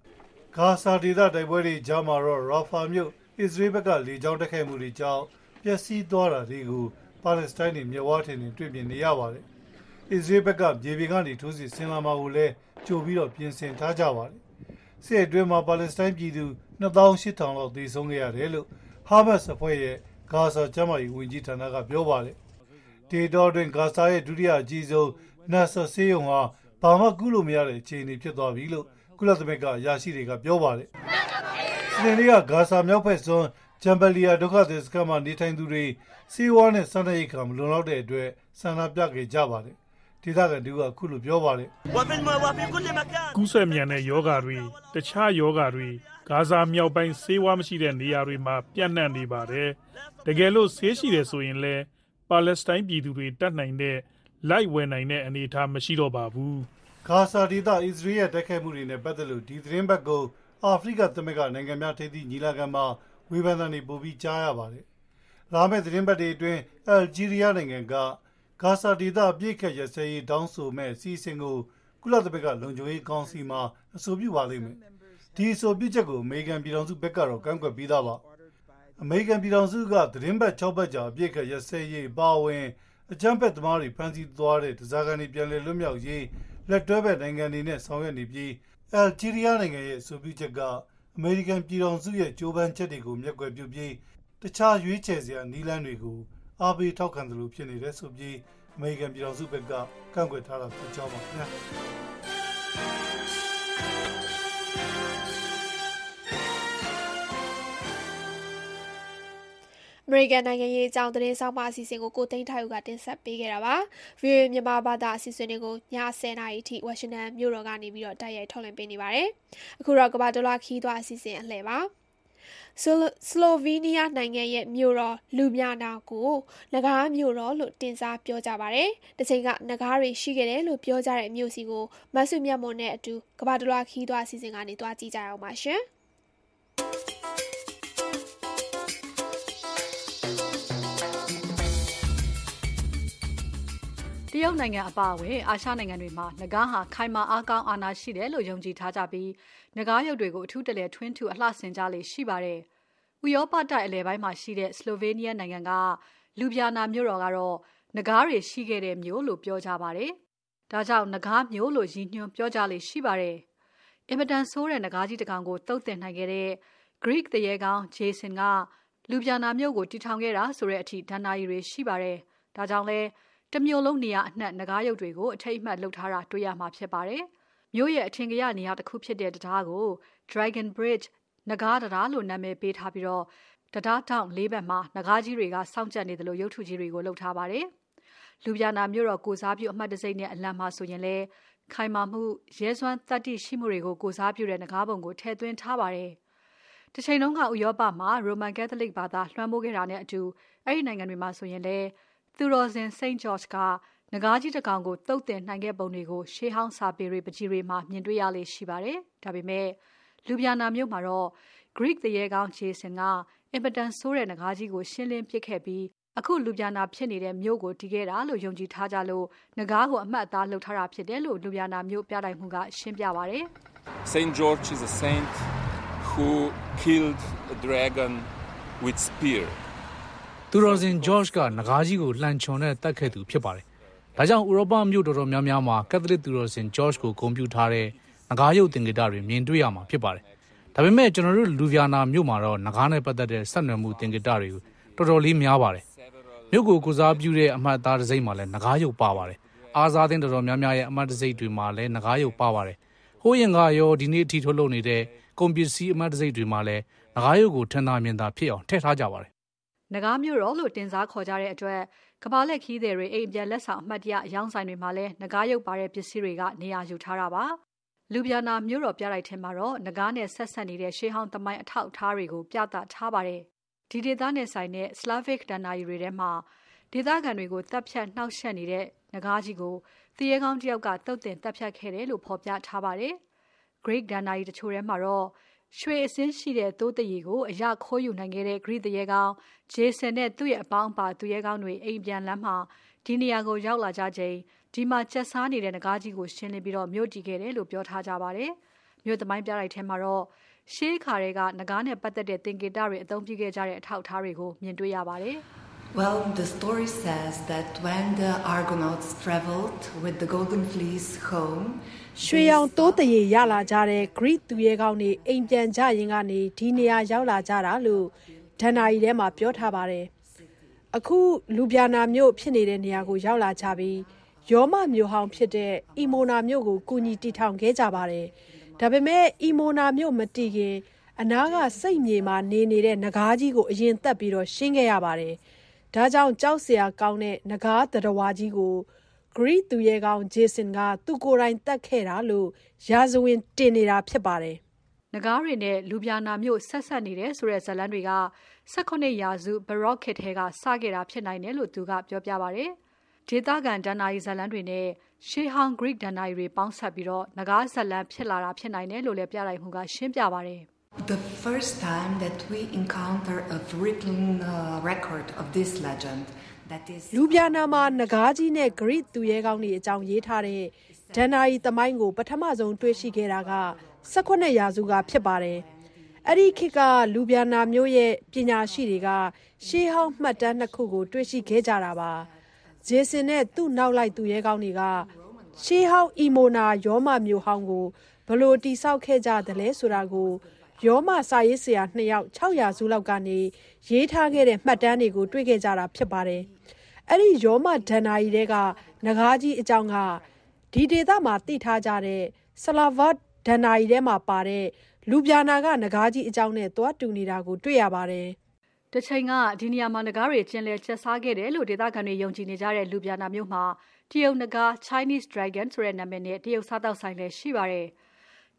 ။ဂါဇာဒေသတိုက်ပွဲတွေကြားမှာတော့ရာဖာမြို့ အစ္စရေးဘက်က လေကြောင်းတိုက်ခိုက်မှုတွေကြောင့် ပျက်စီးသွားတာတွေကို ပါလက်စတိုင်းတွေ မျက်ဝါးထင်ထင် တွေ့မြင်နေရပါတယ်။အစ္စရေးဘက်က မြေပြင်ကနေ ထိုးစစ်ဆင်လာမှာကိုလည်း ကြိုပြီးတော့ပြင်ဆင်ထားကြပါတယ်။စစ်အတွင်းမှာ ပါလက်စတိုင်းပြည်သူ2800လောက် သေဆုံးခဲ့ရတယ်လို့ ဟာမတ်စ်အဖွဲ့ရဲ့ ဂါဇာ ကျမ်းမာရေးဝန်ကြီးဌာနက ပြောပါတယ်။ဒေတော်တွင်ဂါဇာရဲ့ ဒုတိယအကြီးဆုံးနတ်ဆာဆေးရုံဟာ ဘာမှကုလို့မရတဲ့ အခြေအနေ ဖြစ်သွားပြီလို့ ကုလသမဂ္ဂရရှိတွေက ပြောပါတယ်။ စနေနေ့ကဂါဇာမြောက်ဘက်စွန်းဂျမ်ဘလီယာဒုက္ခသည်စခန်းမှာနေထိုင်သူတွေစီးဝါးနဲ့စားနပ်ရိက္ခာမလုံလောက်တဲ့အတွက်ဆန္ဒပြခဲ့ကြပါတယ်ဒေသခံတူကခုလိုပြောပါတယ်ကူးစက်မြန်တဲ့ယောဂါတွေတခြားယောဂါတွေဂါဇာမြောက်ပိုင်းဆေးဝါးမရှိတဲ့နေရာတွေမှာပြန့်နှံ့နေပါတယ်တကယ်လို့ဆေးရှိတယ်ဆိုရင်လည်းပါလက်စတိုင်းပြည်သူတွေတတ်နိုင်တဲ့လိုက်ဝယ်နိုင်တဲ့အနေအထားမရှိတော့ပါဘူးဂါဇာဒေသအစ္စရေးရဲ့တိုက်ခိုက်မှုတွေနဲ့ပတ်သက်လို့ဒီသတင်းပတ်ကို အာဖရိကသမဂ္ဂနိုင်ငံများထိပ်သီးညီလာခံမှာဝေဖန်တာတွေပိုပြီးကြားရပါတယ်။လာမယ့်သတင်းပတ်တွေအတွင်းအယ်ဂျီးရီးယားနိုင်ငံကဂါဇာဒေသအပြည့်ခက်ရစဲရေးတောင်းဆိုမဲ့အစီအစဉ်ကိုကုလသမဂ္ဂလုံခြုံရေးကောင်စီမှာအဆိုပြုပါလိမ့်မယ်။ဒီအဆိုပြုချက်ကိုအမေရိကန်ပြည်ထောင်စုဘက်ကတော့ကန့်ကွက်ပြီးသားပါ။အမေရိကန်ပြည်ထောင်စုကသတင်းပတ်6ပတ်ကြာအပြည့်ခက်ရစဲရေးပါဝင်အကြမ်းဖက်သမားတွေဖမ်းဆီးသွားတဲ့ဒဇာကန်တွေပြန်လည်လွတ်မြောက်ရေးလက်တွဲဘက်နိုင်ငံတွေနဲ့ဆောင်ရွက်နေပြီး အယ်ဂျီးရီးယားနိုင်ငံရဲ့အဆိုပြုချက်က အမေရိကန်ပြည်ထောင်စုရဲ့ ကြိုးပမ်းချက်တွေကို မျက်ကွယ်ပြုပြီး တခြားရွေးချယ်စရာ နည်းလမ်းတွေကို အားပေးထောက်ခံသလို ဖြစ်နေတယ်ဆိုပြီး အမေရိကန်ပြည်ထောင်စုဘက်က ကန့်ကွက်ထားတာ ဖြစ်ကြောင်းပါခင်ဗျာ အမေရိကန်နိုင်ငံရေးအကြောင်းသတင်းဆောင်မအစီအစဉ်ကိုကိုသိန်းထိုက်ဦးကတင်ဆက်ပေးခဲ့တာပါ။ VOA မြန်မာဘာသာအစီအစဉ်တွေကိုည10:00နာရီအထိဝါရှင်တန်မြို့တော်ကနေပြီးတော့တိုက်ရိုက်ထုတ်လွှင့်ပေးနေပါတယ်။အခုတော့ကမ္ဘာဒေါ်လာခီးသွားအစီအစဉ်အလှည့်ပါ။ဆလိုဗီးနီးယားနိုင်ငံရဲ့မြို့တော်လူမြနာကိုနဂါးမြို့တော်လို့တင်စားပြောကြပါတယ်။တစ်ချိန်ကနဂါးတွေရှိခဲ့တယ်လို့ပြောကြတဲ့မြို့စီကိုမဆုမြတ်မွန်နဲ့အတူကမ္ဘာဒေါ်လာခီးသွားအစီအစဉ်ကနေတွားကြည့်ကြရအောင်ပါရှင်။ တရုတ်နိုင်ငံအပါအဝင်အာရှနိုင်ငံတွေမှာငကားဟာခိုင်မာအားကောင်းအာဏာရှိတယ်လို့ယုံကြည်ထားကြပြီးငကားရုပ်တွေကိုအထူးတလဲထွင်းထူအလှဆင်ကြလေရှိပါတယ်။ဥရောပတိုက်အလယ်ပိုင်းမှာရှိတဲ့စလိုဗေးနီးယားနိုင်ငံကလူဗျာနာမြို့တော်ကတော့ငကားတွေရှိခဲ့တဲ့မြို့လို့ပြောကြပါတယ်။ဒါကြောင့်ငကားမြို့လို့ရည်ညွှန်းပြောကြလေရှိပါတယ်။အင်မတန်ဆိုးတဲ့ငကားကြီးတစ်ကောင်ကိုတုတ်တင်နိုင်ခဲ့တဲ့ Greek တရေကောင် Jason ကလူဗျာနာမြို့ကိုတည်ထောင်ခဲ့တာဆိုတဲ့အထိဒဏ္ဍာရီတွေရှိပါတယ်။ဒါကြောင့်လဲ တမျိုးလုံးနေရာအနှံ့ငကားရုပ်တွေကိုအထိတ်အမှတ်လုပ်ထားတာတွေ့ရမှာဖြစ်ပါတယ်။မြို့ရဲ့အထင်ကရနေရာတစ်ခုဖြစ်တဲ့တရားကို Dragon Bridge နဂါးတရားလို့နာမည်ပေးထားပြီးတော့တရားတောင်လေးဘက်မှာနဂါးကြီးတွေကစောင့်ကြပ်နေတယ်လို့ရုပ်ထုကြီးတွေကိုလုပ်ထားပါတယ်။လူပြနာမြို့တော်ကိုစားပြုအမှတ်တစိမ့်နဲ့အလံမှာဆိုရင်လေခိုင်မာမှုရဲစွမ်းတတ္တိရှိမှုတွေကိုကိုစားပြုတဲ့နဂါးပုံကိုထည့်သွင်းထားပါတယ်။တစ်ချိန်လုံးကဥရောပမှာ Roman Catholic ဘာသာလွှမ်းမိုးခဲ့တာနဲ့အတူအဲ့ဒီနိုင်ငံတွေမှာဆိုရင်လေ သူတော်စင် Saint George ကငကားကြီးတစ်ကောင်ကိုတုတ်တင်နိုင်ခဲ့ပုံတွေကိုရှေးဟောင်းစာပေတွေပကြီးတွေမှာမြင်တွေ့ရလေရှိပါတယ်။ဒါပေမဲ့လူဗျာနာမြို့မှာတော့ Greek တရေကောင် Jason ကအင်ပတန်ဆိုးတဲ့ငကားကြီးကိုရှင်းလင်းပစ်ခဲ့ပြီးအခုလူဗျာနာဖြစ်နေတဲ့မြို့ကိုတည်ခဲ့တာလို့ယုံကြည်ထားကြလို့ငကားကိုအမှတ်အသားလုပ်ထားတာဖြစ်တယ်လို့လူဗျာနာမြို့ပြတိုင်မှုကရှင်းပြပါတယ်။ Saint George is a saint who killed a dragon with spear. သူတော်စင် George ကနဂါးကြီးကိုလှန်ချွန်နဲ့တတ်ခဲ့သူဖြစ်ပါတယ်။ဒါကြောင့်ဥရောပမြို့တော်တော်များများမှာကက်သလစ်သူတော်စင် George ကိုဂုဏ်ပြုထားတဲ့နဂါးရုပ်သင်္ကေတတွေမြင်တွေ့ရမှာဖြစ်ပါတယ်။ဒါပေမဲ့ကျွန်တော်တို့လူဗီယာနာမြို့မှာတော့နဂါးနဲ့ပတ်သက်တဲ့ဆက်နွယ်မှုသင်္ကေတတွေတော်တော်လေးများပါတယ်။မြို့ကိုကိုစားပြုတဲ့အမှတ်အသားတစ်စိမ့်မှာလည်းနဂါးရုပ်ပါပါတယ်။အားစားသင်းတော်တော်များများရဲ့အမှတ်တစိမ့်တွေမှာလည်းနဂါးရုပ်ပါပါတယ်။ဟိုးရင်ကရောဒီနေ့အထိထုတ်လုပ်နေတဲ့ကုန်ပစ္စည်းအမှတ်တစိမ့်တွေမှာလည်းနဂါးရုပ်ကိုထင်သာမြင်သာဖြစ်အောင်ထည့်ထားကြပါတယ် နဂါးမြို့တော်လို့တင်စားခေါ်ကြတဲ့အတွက်ကဘာလက်ခီးတွေ အိမ်ပြန်လက်ဆောင် အမှတ်တရအယောင်းဆိုင်တွေမှာလည်း နဂါးရုပ်ပါတဲ့ပစ္စည်းတွေက နေရာယူထားတာပါလူဗျာနာမြို့တော်ပြတိုက်ထဲမှာတော့ နဂါးနဲ့ဆက်ဆက်နေတဲ့ ရှေးဟောင်းသမိုင်းအထောက်အထားတွေကို ပြသထားပါတယ် ဒီဒေသနဲ့ဆိုင်တဲ့ Slavic ဒဏ္ဍာရီတွေထဲမှာ ဒေသခံတွေကိုတပ်ဖြတ်နှောက်ယှက်နေတဲ့ နဂါးကြီးကိုသရေကောင်းတယောက်ကတုတ်တင်တပ်ဖြတ်ခဲ့တယ်လို့ ဖော်ပြထားပါတယ် Greek ဒဏ္ဍာရီတချို့ထဲမှာတော့ ရွှေအစင်းရှိတဲ့ သိုးတရီကို အရခိုးယူနိုင်ခဲ့တဲ့ Greek တရေကောင် Jason နဲ့သူ့ရဲ့အပေါင်းအပါ သူရဲကောင်းတွေ အိမ်ပြန်လမ်းမှာ ဒီနေရာကို ရောက်လာကြချိန် ဒီမှာကျက်စားနေတဲ့ငကားကြီးကို ရှင်းလင်းပြီးတော့မြို့တည်ခဲ့တယ်လို့ ပြောထားကြပါတယ်။မြို့သမိုင်းပြတိုက်ထဲမှာတော့ ရှေးခါတွေကငကားနဲ့ပတ်သက်တဲ့ သင်္ကေတတွေ အသုံးပြုခဲ့ကြတဲ့ အထောက်အထားတွေကို မြင်တွေ့ရပါတယ်။ Well, the story says that when the Argonauts traveled with the Golden Fleece home, ရွှေရောင်တိုးတရေရလာကြတဲ့ Greek သူရဲကောင်းတွေအိမ်ပြန်ကြရင်ကနေဒီနေရာရောက်လာကြတာလို့ဒဏ္ဍာရီထဲမှာပြောထားပါတယ်။အခုလူပြာနာမြို့ဖြစ်နေတဲ့နေရာကိုရောက်လာကြပြီးယောမမြို့ဟောင်းဖြစ်တဲ့အီမိုနာမြို့ကိုကူညီတည်ထောင်ခဲ့ကြပါတယ်။ဒါပေမဲ့အီမိုနာမြို့မတည်ခင်အနားကစိတ်မြေမှာနေနေတဲ့နဂါးကြီးကိုအရင်သတ်ပြီးရှင်းခဲ့ရပါတယ်။ ဒါကြောင့်ကြောက်စရာကောင်းတဲ့နဂါးသတ္တဝါကြီးကိုဂရိသူရဲကောင်း Jason ကသူကိုယ်တိုင်သတ်ခဲ့တာလို့ရာဇဝင်တင်နေတာဖြစ်ပါတယ်။နဂါးတွေနဲ့လူပြာနာမျိုးဆက်ဆက်နေတယ်ဆိုတဲ့ဇာတ်လမ်းတွေက18ရာစု Baroque ခေတ်ထဲကစခဲ့တာဖြစ်နိုင်တယ်လို့သူကပြောပြပါတယ်။ဒေသခံဒဏ္ဍာရီဇာတ်လမ်းတွေနဲ့ရှေးဟောင်း Greek ဒဏ္ဍာရီတွေပေါင်းစပ်ပြီးနဂါးဇာတ်လမ်းဖြစ်လာတာဖြစ်နိုင်တယ်လို့လည်းပြတိုက်မှုကရှင်းပြပါတယ်။ The first time that we encounter a written uh, record of this legend လူပြာနာမှာနဂါးကြီးနဲ့ဂရိသူရဲကောင်းတွေအကြောင်းရေးထားတဲ့ဒဏ္ဍာရီသမိုင်းကို ပထမဆုံးတွေ့ရှိခဲ့တာက18ရာစုကဖြစ်ပါတယ်။အဲ့ဒီခေတ်ကလူပြာနာမျိုးရဲ့ပညာရှိတွေကရှေးဟောင်းမှတ်တမ်းနှစ်ခုကို တွေ့ရှိခဲ့ကြတာပါ။ဂျေဆင်နဲ့သူ့နောက်လိုက်သူရဲကောင်းတွေကရှေးဟောင်းအီမိုနာယောမမျိုးဟောင်းကိုဘလို့တိဆောက်ခဲ့ကြတယ်လဲဆိုတာကို ယောမစာရေးဆရာနှစ်ယောက်600စုလောက်ကနေရေးထားခဲ့တဲ့မှတ်တမ်းတွေကိုတွေ့ခဲ့ကြတာဖြစ်ပါတယ်။အဲ့ဒီယောမဒန်နာကြီးတွေကနဂါးကြီးအကြောင်းကဒီဒေသမှာသိထားကြတဲ့ဆလာဗတ်ဒန်နာကြီးထဲမှာပါတဲ့လူပြာနာကနဂါးကြီးအကြောင်းနဲ့တွားတူနေတာကိုတွေ့ရပါတယ်။တချိန်ကဒီနေရာမှာနဂါးတွေကျင်လည်ချက်စားခဲ့တယ်လို့ဒေသခံတွေယုံကြည်နေကြတဲ့လူပြာနာမျိုးမှာတရုတ်နဂါး Chinese Dragon ဆိုတဲ့နာမည်နဲ့တရုတ်စားတောက်ဆိုင်လည်းရှိပါတယ်။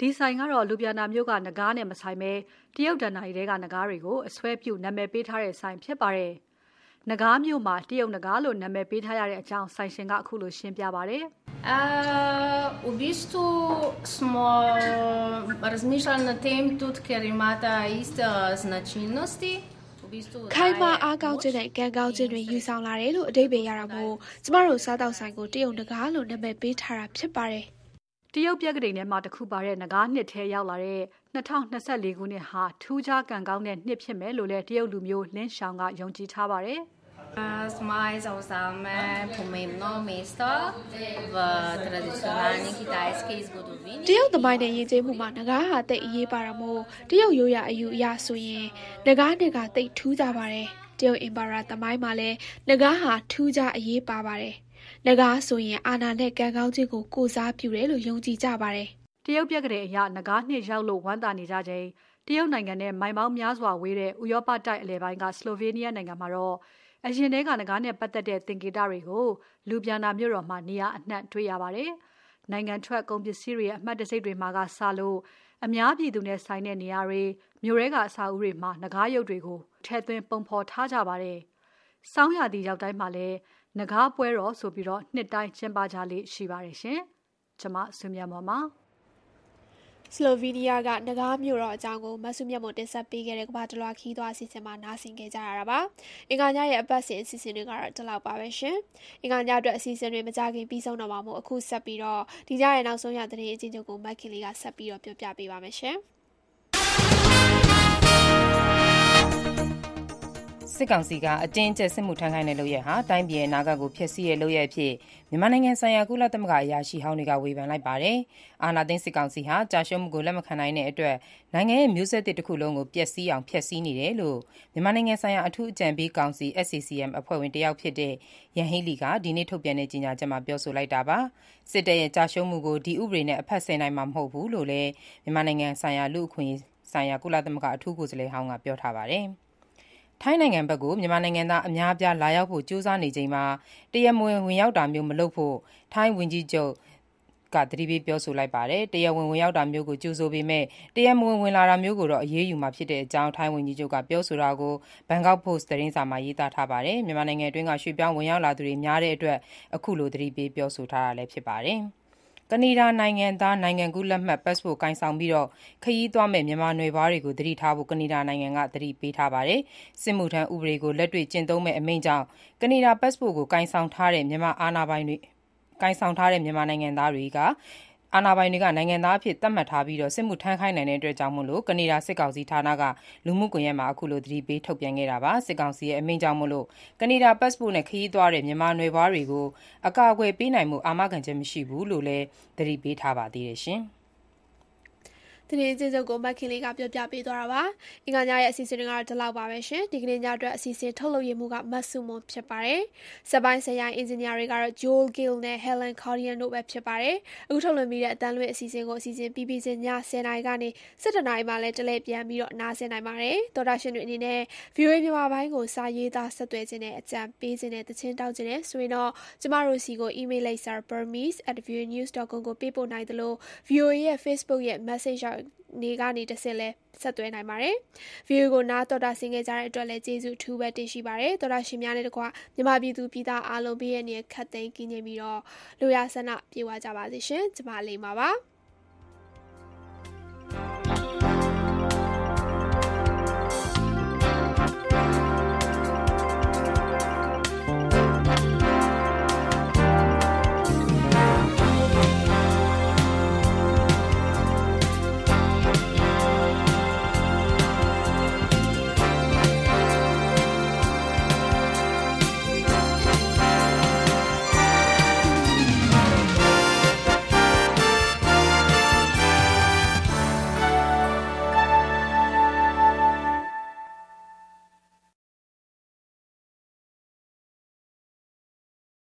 ဒီဆိုင်ကတော့လူပြနာမျိုးကနဂါးနဲ့ မဆိုင်ပဲတရုတ်ဒဏ္ဍာရီတွေကနဂါးတွေကိုအစွဲပြု နာမည်ပေးထားတဲ့ဆိုင်ဖြစ်ပါတယ်။နဂါးမျိုးမှာ တရုတ်နဂါးလို့ နာမည်ပေးထားရတဲ့အကြောင်း ဆိုင်ရှင်ကအခုလိုရှင်းပြပါတယ်။ Uh, v bistvu smo razmišljali nad tem tudi, ker imata iste značilnosti. ခိုင်မာအားကောင်းခြင်းနဲ့ ကံကောင်းခြင်းတွေ ယူဆောင်လာတယ်လို့ အဓိပ္ပာယ်ရတာမို့ ကျမတို့ စားတောက်ဆိုင်ကို တရုတ်နဂါးလို့ နာမည်ပေးထားတာဖြစ်ပါတယ် တရုတ်ပြက်ကလေးထဲမှာတစ်ခုပါတဲ့ငကားနှစ်ထဲရောက်လာတဲ့2024ခုနှစ်ဟာထူးခြားကံကောင်းတဲ့နှစ်ဖြစ်မယ်လို့လည်းတရုတ်လူမျိုးလင်းရှောင်ကယုံကြည်ထားပါတယ်။ Smaj zauzame pomembno mesto v tradicionalni kitajski zgodovini. တရုတ်သမိုင်းနဲ့ယဉ်ကျေးမှုမှာငကားဟာတိတ်အရေးပါတာမို့တရုတ်ရိုးရာအယူအရဆိုရင်ငကားနဲ့ကတိတ်ထူးကြပါတယ်။တရုတ်အင်ပါရာသမိုင်းမှာလည်းငကားဟာထူးခြားအရေးပါပါတယ် နဂါးဆိုရင်အာဏာနဲ့ကံကောင်းခြင်းကိုကိုစားပြုတယ်လို့ယုံကြည်ကြပါတယ်။တရုတ်ပြက်ကလေးအရနဂါးနှစ်ရောက်လို့ဝမ်းသာနေကြချိန်တရုတ်နိုင်ငံနဲ့မိုင်ပေါင်းများစွာဝေးတဲ့ဥရောပတိုက်အလယ်ပိုင်းကစလိုဗေးနီးယားနိုင်ငံမှာတော့အရင်တည်းကနဂါးနဲ့ပတ်သက်တဲ့သင်္ကေတတွေကိုလူပြန်နာမြို့တော်မှာနေရာအနှံ့တွေ့ရပါတယ်။နိုင်ငံထွက်ကုန်ပစ္စည်းတွေရဲ့အမှတ်တစိတ်တွေမှာကစလို့အများပြည်သူနဲ့ဆိုင်တဲ့နေရာတွေမြို့ရဲကအစာအုပ်တွေမှာနဂါးရုပ်တွေကိုထည့်သွင်းပုံဖော်ထားကြပါတယ်။စောင်းရသည့်ရောက်တိုင်းမှာလည်း နဂါးပွဲတော်ဆိုပြီးတော့နှစ်တိုင်းကျင်းပကြလေ့ရှိပါတယ်ရှင်။ကျွန်မဆွေမြတ်မော်ပါဆလိုဗီးနီးယားကနဂါးမြို့တော်အကြောင်းကိုမဆုမြတ်မတင်ဆက်ပေးခဲ့တဲ့ကမ္ဘာတလွှာခီးသွားအစီအစဉ်မှာနားဆင်ခဲ့ကြရတာပါ။အင်္ဂါညရဲ့အပတ်စဉ်အစီအစဉ်တွေကတော့ဒီလောက်ပါပဲရှင်။အင်္ဂါညအတွက်အစီအစဉ်တွေမကြခင်ပြီးဆုံးတော့မှာမို့အခုဆက်ပြီးတော့ဒီညရဲ့နောက်ဆုံးရသတင်းအချင်းချုပ်ကိုမက်ကင်လေးကဆက်ပြီးတော့ပြောပြပေးပါမယ်ရှင်။ စစ်ကောင်စီက အတင်းအကျပ် စစ်မှုထမ်းခိုင်းတဲ့ လုပ်ရက်ဟာ တိုင်းပြည်ရဲ့နာဂတ်ကို ဖျက်ဆီးတဲ့ လုပ်ရက်အဖြစ် မြန်မာနိုင်ငံဆိုင်ရာ ကုလသမဂ္ဂ အရာရှိဟောင်းတွေက ဝေဖန်လိုက်ပါတယ်။အာဏာသိမ်း စစ်ကောင်စီဟာကြာရှုံးမှုကို လက်မခံနိုင်တဲ့အတွက် နိုင်ငံရဲ့ မျိုးဆက်သစ်တစ်ခုလုံးကို ပျက်စီးအောင် ဖျက်ဆီးနေတယ်လို့ မြန်မာနိုင်ငံဆိုင်ရာ အထူးအကြံပေးကောင်စီ SCCM အဖွဲ့ဝင်တယောက်ဖြစ်တဲ့ယန်ဟိလီကဒီနေ့ထုတ်ပြန်တဲ့ ကြေညာချက်မှာ ပြောဆိုလိုက်တာပါ။စစ်တပ်ရဲ့ကြာရှုံးမှုကို ဒီဥပဒေနဲ့ အဖက်ဆယ်နိုင်မှာ မဟုတ်ဘူးလို့လည်း မြန်မာနိုင်ငံဆိုင်ရာ လူ့အခွင့်အရေးဆိုင်ရာ ကုလသမဂ္ဂ အထူးကိုယ်စားလှယ်ဟောင်းက ပြောထားပါတယ်။ ထိုင်းနိုင်ငံဘက်ကို မြန်မာနိုင်ငံသား အများအပြား လာရောက်ဖို့ ကြိုးစားနေချိန်မှာ တရားမဝင် ဝင်ရောက်တာမျိုး မလုပ်ဖို့ ထိုင်းဝန်ကြီးချုပ်က သတိပေး ပြောဆိုလိုက်ပါတယ်။တရားဝင် ဝင်ရောက်တာမျိုးကို ကြိုဆိုပေမဲ့ တရားမဝင် ဝင်လာတာမျိုးကိုတော့ အရေးယူမှာ ဖြစ်တဲ့အကြောင်း ထိုင်းဝန်ကြီးချုပ်က ပြောဆိုတာကို Bangkok Post သတင်းစာမှာ ရေးသားထားပါတယ်။မြန်မာနိုင်ငံအတွင်းက ရွှေ့ပြောင်းဝင်ရောက်လာသူတွေ များတဲ့အတွက် အခုလို သတိပေး ပြောဆိုထားတာလည်း ဖြစ်ပါတယ်။ ကနေဒါနိုင်ငံသား နိုင်ငံကူးလက်မှတ် passport ကိုင်ဆောင်ပြီး ခရီးသွားမယ့် မြန်မာနွယ်ဖွားတွေကို သတိထားဖို့ ကနေဒါနိုင်ငံက သတိပေးထားပါတယ်။စစ်မှုထမ်းဥပဒေကို လက်တွေ့ကျင့်သုံးမယ့် အမိန့်ကြောင့် ကနေဒါ passport ကိုကိုင်ဆောင်ထားတဲ့ မြန်မာနိုင်ငံသားတွေက အာဏာပိုင်တွေက နိုင်ငံသားအဖြစ်သတ်မှတ်ထားပြီးစစ်မှုထမ်းခိုင်းနိုင်တဲ့အတွက်ကနေဒါစစ်ကောင်စီဌာနက လူမှုကွန်ရက်မှာ အခုလို သတိပေးထုတ်ပြန်ခဲ့တာပါ။စစ်ကောင်စီရဲ့ အမိန့်ကြောင့်ကနေဒါ ပတ်စ်ပို့နဲ့ ခရီးသွားတဲ့ မြန်မာနွယ်ဖွားတွေကို အကာအကွယ်ပေးနိုင်ဖို့ အာမခံချက်မရှိဘူးလို့လည်း သတိပေးထားပါသေးတယ်။ သတင်းချင်းချုပ်ကိုမက်ခင်လေးကပြောပြပေးသွားတာပါအင်္ဂါညရဲ့အစီအစဉ်တွေကတော့ဒီလောက်ပါပဲရှင်ဒီကနေ့ညအတွက်အစီအစဉ်ထုတ်လုပ်ရမှုကမတ်စုမွန်ဖြစ်ပါတယ်စပိုင်းဆရာအင်ဂျင်နီယာတွေကတော့ Joel Gill နဲ့ Helen Cordian တို့ပဲဖြစ်ပါတယ်အခုထုတ်လွှင့်ပြီးတဲ့အတန်းလွင့်အစီအစဉ်ကိုအစီအစဉ်ပြီးပြီးချင်းည10:00နာရီကနေ17:00နာရီမှလည်းတလဲပြန်ပြီးတော့နားဆင်နိုင်ပါတယ်တော်တာရှင်တွေအနေနဲ့ VOA မြန်မာပိုင်းကိုစာရေးသားဆက်သွယ်ခြင်းနဲ့အကြံပေးခြင်းနဲ့တခြင်းတောက်ခြင်းနဲ့ဆိုရင်တော့ကျမတို့စီကို email လိုက်စာ burmese@voanews.com ကိုပေးပို့နိုင်သလို VOA ရဲ့ Facebook ရဲ့ message နေကနေတစ်ဆင့်လဲဆက်သွဲနိုင်ပါတယ်။ view ကိုနားတော်တာဆင်ခဲ့ကြတဲ့အတွက်လည်းကျေးဇူးအထူးပဲတင်ရှိပါတယ်။တော်တာရှင်များနဲ့တကွမြန်မာပြည်သူပြည်သားအားလုံးဘေးရဲ့နေခတ်သိမ်းကင်းနေပြီးတော့လူရဆန္ဒပြေဝကြပါစေရှင်။ကျမလေးပါပါ။